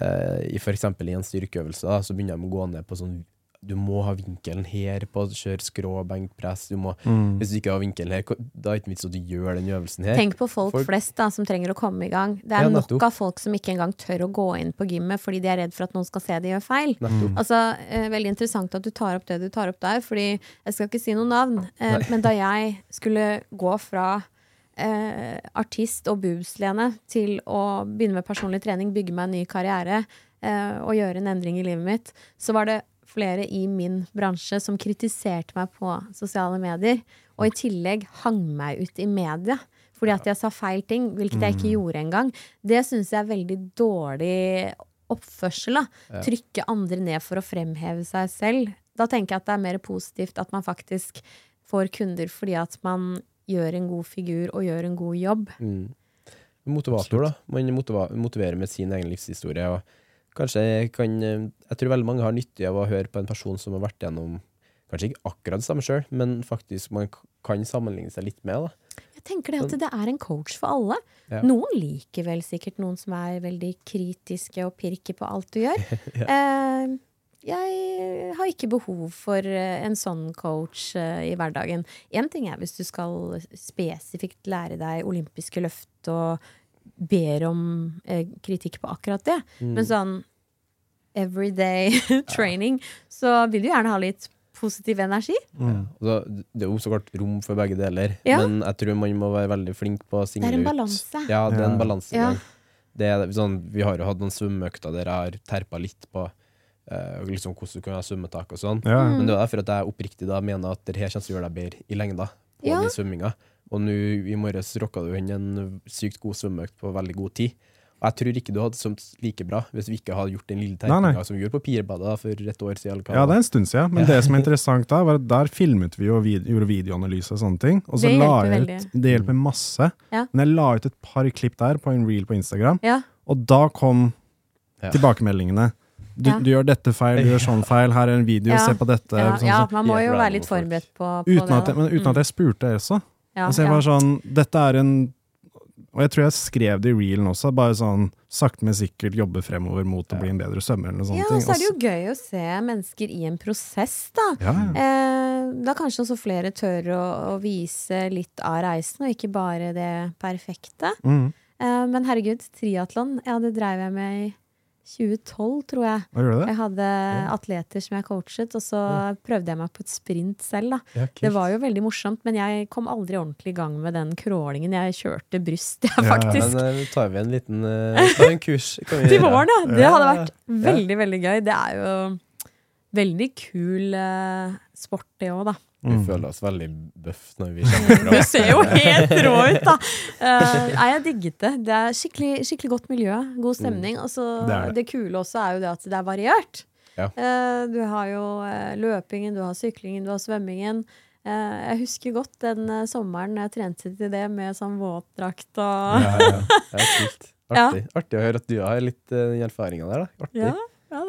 eh, i for eksempel i en styrkeøvelse, da, så begynner de å gå ned på sånn Du må ha vinkelen her på å kjøre skrå benkpress. Du må, Mm. Hvis du ikke har vinkelen her, da er det ikke vits at du gjør den øvelsen her. Tenk på folk, Folk- flest da, som trenger å komme i gang. Det er Ja, nok av folk som ikke engang tør å gå inn på gymmet fordi de er redd for at noen skal se de gjør feil. Nettopp. Altså, eh, Veldig interessant at du tar opp det du tar opp der, fordi jeg skal ikke si noe navn, eh, men da jeg skulle gå fra eh, artist og boobs-Lene til å begynne med personlig trening, bygge meg en ny karriere eh, og gjøre en endring i livet mitt, så var det flere i min bransje som kritiserte meg på sosiale medier, og i tillegg hang meg ut i media. Fordi at jeg sa feil ting, hvilket jeg ikke gjorde engang. Det syns jeg er veldig dårlig oppførsel. Da. Trykke andre ned for å fremheve seg selv. Da tenker jeg at det er mer positivt at man faktisk får kunder fordi at man gjør en god figur og gjør en god jobb. Mm. Motivator, da. Man motiverer med sin egen livshistorie. Og kanskje kan eh, Jeg tror veldig mange har nytte av å høre på en person som har vært gjennom Kanskje ikke akkurat det samme sjøl, men faktisk man kan sammenligne seg litt med. da. Jeg tenker det at det er en coach for alle. Ja. Noen liker vel sikkert noen som er veldig kritiske og pirker på alt du gjør. eh, jeg har ikke behov for eh, en sånn coach eh, i hverdagen. Én ting er hvis du skal spesifikt lære deg olympiske løft og ber om eh, kritikk på akkurat det. Mm. Men sånn everyday training, så vil du gjerne ha litt positiv energi. Mm. Ja, det er jo så klart rom for begge deler, Ja. men jeg tror man må være veldig flink på å Det er en ut. balanse. Ja, det er en Ja. Det er sånn, vi har jo hatt noen svømmeøkter der jeg har terpa litt på eh, liksom hvordan du kan ha svømmetak og sånn. Ja. Mm. Men det er derfor at jeg oppriktig da mener at det her kommer til å gjøre deg bedre i lengda på Ja. den svømminga. Og nå i morges rocka du inn en sykt god svømmeøkt på veldig god tid. Og jeg tror ikke du hadde svømt like bra hvis vi ikke hadde gjort den lille terpinga som vi gjorde på Pirbadet for et år siden. Ja, det er en stund siden. Men det som er interessant da, var at der filmet vi og vid gjorde videoanalyse og sånne ting. Og så Det la hjelper jeg veldig. ut, det hjelper masse. Ja. Men jeg la ut et par klipp der på en reel på Instagram, Ja. og da kom Ja. tilbakemeldingene. Du, Ja. du gjør dette feil, du gjør sånn feil, her er en video, Ja. se på dette. Ja, sånn, ja, man må jo være litt forberedt på, på Uten det. at, jeg, men uten at jeg spurte også. Ja, Altså jeg ja. var sånn, dette er en Og jeg tror jeg skrev det i reelen også, bare sånn sakte, men sikkert jobbe fremover mot å bli en bedre svømmer eller noe sånt. Ja, så er det jo gøy å se mennesker i en prosess, da. Ja, ja. Eh, da kanskje også flere tør å, å vise litt av reisen, og ikke bare det perfekte. Mm. Eh, men herregud, triatlon, ja, det dreiv jeg med i 2012, tror jeg. Hva gjorde du det? Jeg hadde atleter som jeg coachet, og så prøvde jeg meg på et sprint selv, da. Ja, Det var jo veldig morsomt, men jeg kom aldri ordentlig i gang med den crawlingen. Jeg kjørte bryst, jeg, Ja, faktisk. Men eh, tar vi en liten uh, tar en kurs. Vi Til våren, ja. Det hadde vært veldig, veldig gøy. Det er jo veldig kul uh, sport, det òg, da. Vi Mm. føler oss veldig bøff når vi kommer Du fra ser jo helt rå ut, da! Eh, nei, jeg digget det. Det er skikkelig, skikkelig godt miljø. God stemning. Og så Det det. det kule også er jo det at det er variert. Ja. Uh, du har jo eh, løpingen, du har syklingen, du har svømmingen. Eh, jeg husker godt den sommeren jeg trente til det med sånn våtdrakt og Ja, ja. Det er kult. Ja. Artig. Artig å høre at du har litt uh, erfaringer der. da. Artig. Ja,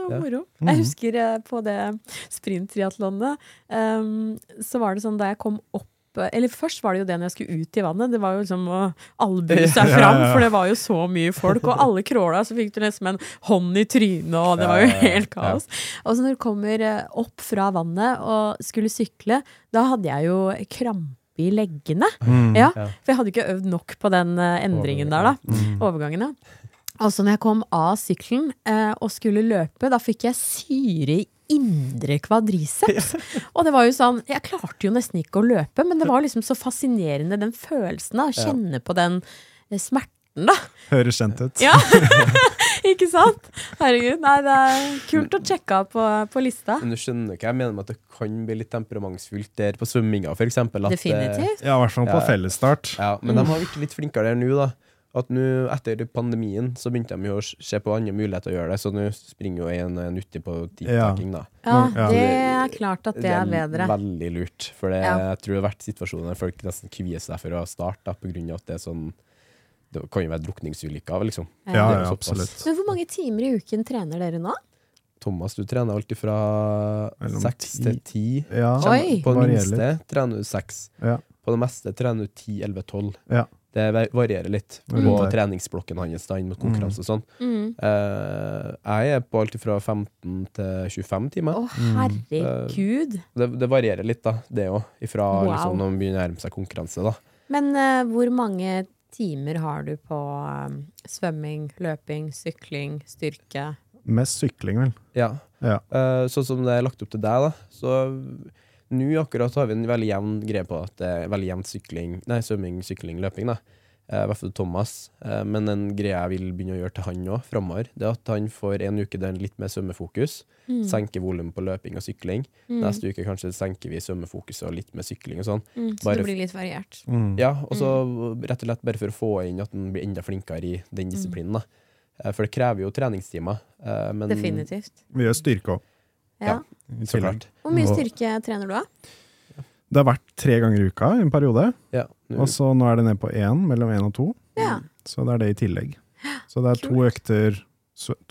det var Ja. moro. Mhm. Jeg husker eh, på det sprinttriatlonet, um, så var det sånn da jeg kom opp eh, eller først var det jo det når jeg skulle ut i vannet. Det var jo liksom å albue seg fram, for det var jo så mye folk. Og alle kråla, så fikk du nesten en hånd i trynet, og det var jo helt kaos. Og så når du kommer eh, opp fra vannet og skulle sykle, da hadde jeg jo krampe i leggene. Mm. Ja, Ja. for jeg hadde ikke øvd nok på den endringen der, da. Mm. Overgangen, ja. Og så når jeg kom av sykkelen eh, og skulle løpe, da fikk jeg syre i indre kvadriceps. Og det var jo sånn Jeg klarte jo nesten ikke å løpe, men det var liksom så fascinerende, den følelsen av å kjenne på den eh, smerten, da. Høres kjent ut. Ja! ikke sant? Herregud. Nei, det er kult å sjekke av på, på lista. Men du skjønner ikke, jeg mener med at det kan bli litt temperamentsfullt der på svømminga, eksempel. eh, Definitivt. Ja, i hvert fall på Ja. fellesstart. Ja, men de har blitt litt flinkere der nå, da. At nå, etter pandemien, så begynte de jo å se på andre muligheter å gjøre det, så nå springer jo en, en uti på teamtaking, da. Ja, Ja. det er klart at det er bedre. veldig lurt, for det, Ja. jeg tror det har vært situasjoner der folk nesten kvier seg for å starte, da, på grunn av at det er sånn Det kan jo være drukningsulykker, liksom. Ja, Det er ja, absolutt. Men hvor mange timer i uken trener dere nå? Thomas, du trener alltid fra seks til ti. Ja! På det minste trener du seks. Ja. På det meste trener du ti, elleve, tolv. Det varierer litt på mm. treningsblokken hans da, inn mot konkurranse og sånn. Mm. Uh, jeg er på alt fra 15 til 25 timer. Å, oh, herregud. Det, det varierer litt, da, det òg. Ifra Wow. liksom, når man begynner å nærme seg konkurranse. da. Men uh, hvor mange timer har du på um, svømming, løping, sykling, styrke? Mest sykling, vel. Ja. Ja. Eh, sånn som det er lagt opp til deg, da. Så nå akkurat har vi en veldig jevn greie på at det er veldig jevnt sykling, nei, svømming, sykling, løping. da. Eh, I hvert fall Thomas. Eh, men en greie jeg vil begynne å gjøre til han òg framover, det er at han får en uke der litt mer svømmefokus. Mm. Senker volumet på løping og sykling. Mm. Neste uke kanskje senker vi svømmefokuset og litt med sykling og sånn. Mm, så bare det blir litt variert. Mm. Ja, og så rett og slett bare for å få inn at han blir enda flinkere i den Mm. disiplinen. da. Eh, For det krever jo treningstimer. eh, Men Definitivt. Vi gjør styrke òg. Ja. Så klart. Hvor mye styrke trener du, da? Det har vært tre ganger i uka i en periode, Ja, og så nå er det ned på én, mellom én og to. Ja. Så det er det i tillegg. Så det er to økter,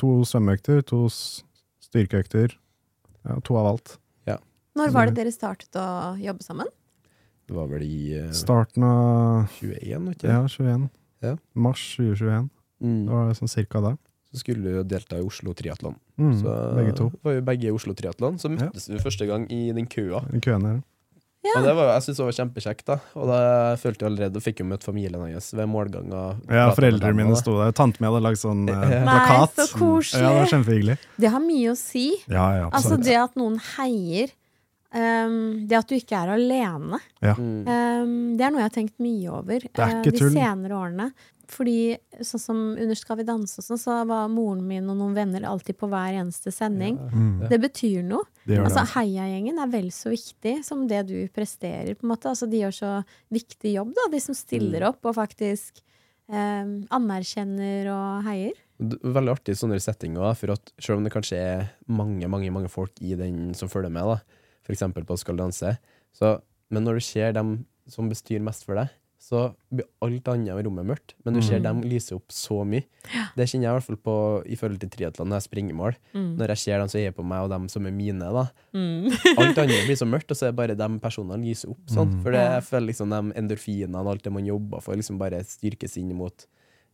to svømmeøkter, to styrkeøkter. Ja, to av alt. Når var det dere startet å jobbe sammen? det var vel i uh, Starten av 21, vet ikke ja, 21. Ja. Mars 2021. Mm. Det var sånn cirka da. Så skulle du delta i Oslo Triatlon. Mm, Så begge to. var jo begge i Oslo Triatlon. Så Ja. møttes vi første gang i den køa. I køen her. Ja. Og det var, jeg syntes det var kjempekjekt. da Og da følte jeg allerede fikk jo møtt familien hans ved målganga. Ja, foreldrene mine sto der. Tanten min hadde lagd sånn eh, Nei, plakat. så koselig. Ja, det var kjempehyggelig. Det har mye å si. Ja, ja, Altså det at noen heier. um, det at du ikke er alene. ja. Um, det er noe jeg har tenkt mye over ikke de tull. senere årene. Fordi sånn som under Skal vi danse og sånn, så var moren min og noen venner alltid på hver eneste sending. Mm, Det betyr noe. det Altså. Heiagjengen er vel så viktig som det du presterer. på en måte. Altså, de gjør så viktig jobb, da, de som stiller Mm. opp og faktisk eh, anerkjenner og heier. Er Veldig artig i sånne settinger, da, for at selv om det kanskje er mange mange, mange folk i den som følger med, da, for eksempel på Skal danse, så, men når du ser dem som bestyr mest for deg, så blir alt annet i rommet mørkt. Men du ser Mm. dem lyser opp så mye. Det kjenner jeg i hvert fall på i forhold til triatlon når jeg springer mål. Mm. Når jeg ser dem som er på meg, og dem som er mine. da Mm. Alt annet blir så mørkt, og så er det bare de personene lyser opp. Sånn. Mm. For det, jeg føler liksom de endorfinene og alt det man jobber for, liksom bare styrkes inn mot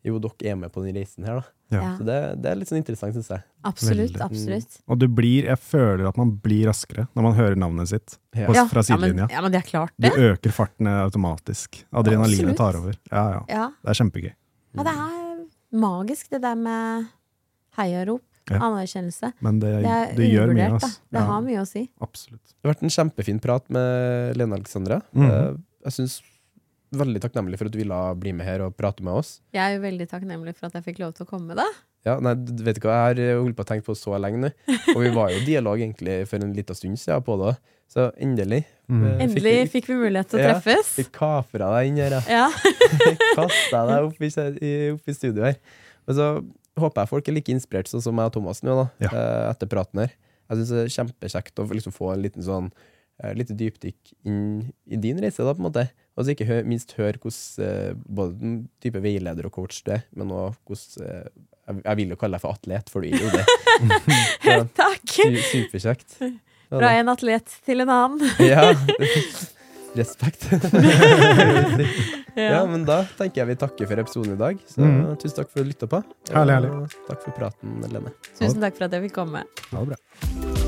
Jo, dere er med på den reisen her, da. Ja. Så det, det er litt sånn interessant, syns jeg. Absolutt. Veldig. absolutt. Og du blir, jeg føler at man blir raskere når man hører navnet sitt Ja. på, fra sidelinja. ja, men, ja, men det er klart, Du øker farten automatisk. Adrenalinet Absolutt. tar over. Ja, ja. Ja. Det er kjempegøy. ja, det er magisk, det der med heiarop. Ja. Anerkjennelse. Men det, Det er det gjør mye, Altså. Det Ja, har mye å si. absolutt. Det har vært en kjempefin prat med Lene Alexandra. Mm. Eh, Jeg syns veldig takknemlig for at du ville bli med her og prate med oss. Jeg er jo veldig takknemlig for at jeg fikk lov til å komme, da. Ja, nei, du vet ikke hva, Jeg har holdt på å tenke på så lenge nå. Og vi var jo i dialog egentlig for en liten stund siden på det. Så endelig. Mm. Fikk Endelig fikk fikk vi mulighet til å Ja. treffes. vi kapra deg inn her, ja. Kasta deg opp i, i, opp i studio her. Men så håper jeg folk er like inspirert sånn som meg og Thomas nå, da, Ja. eh, etter praten her. Jeg syns det er kjempekjekt å liksom få en liten sånn eh, lite dypdykk inn i din reise, da, på en måte. Og så ikke hø minst høre hvordan eh, både den type veileder og coach du er, men òg hvordan eh, jeg, vil jo kalle deg for atlet, for du er jo det. ja, Takk! superkjekt. Ja, Fra en atlet til en annen. Ja. Respekt. ja, men da tenker jeg vi takker for episoden i dag. Så mm. tusen takk for at du lytta på. Herlig, herlig. Og takk for praten, Lene. Tusen takk for at jeg fikk komme. Ha det bra.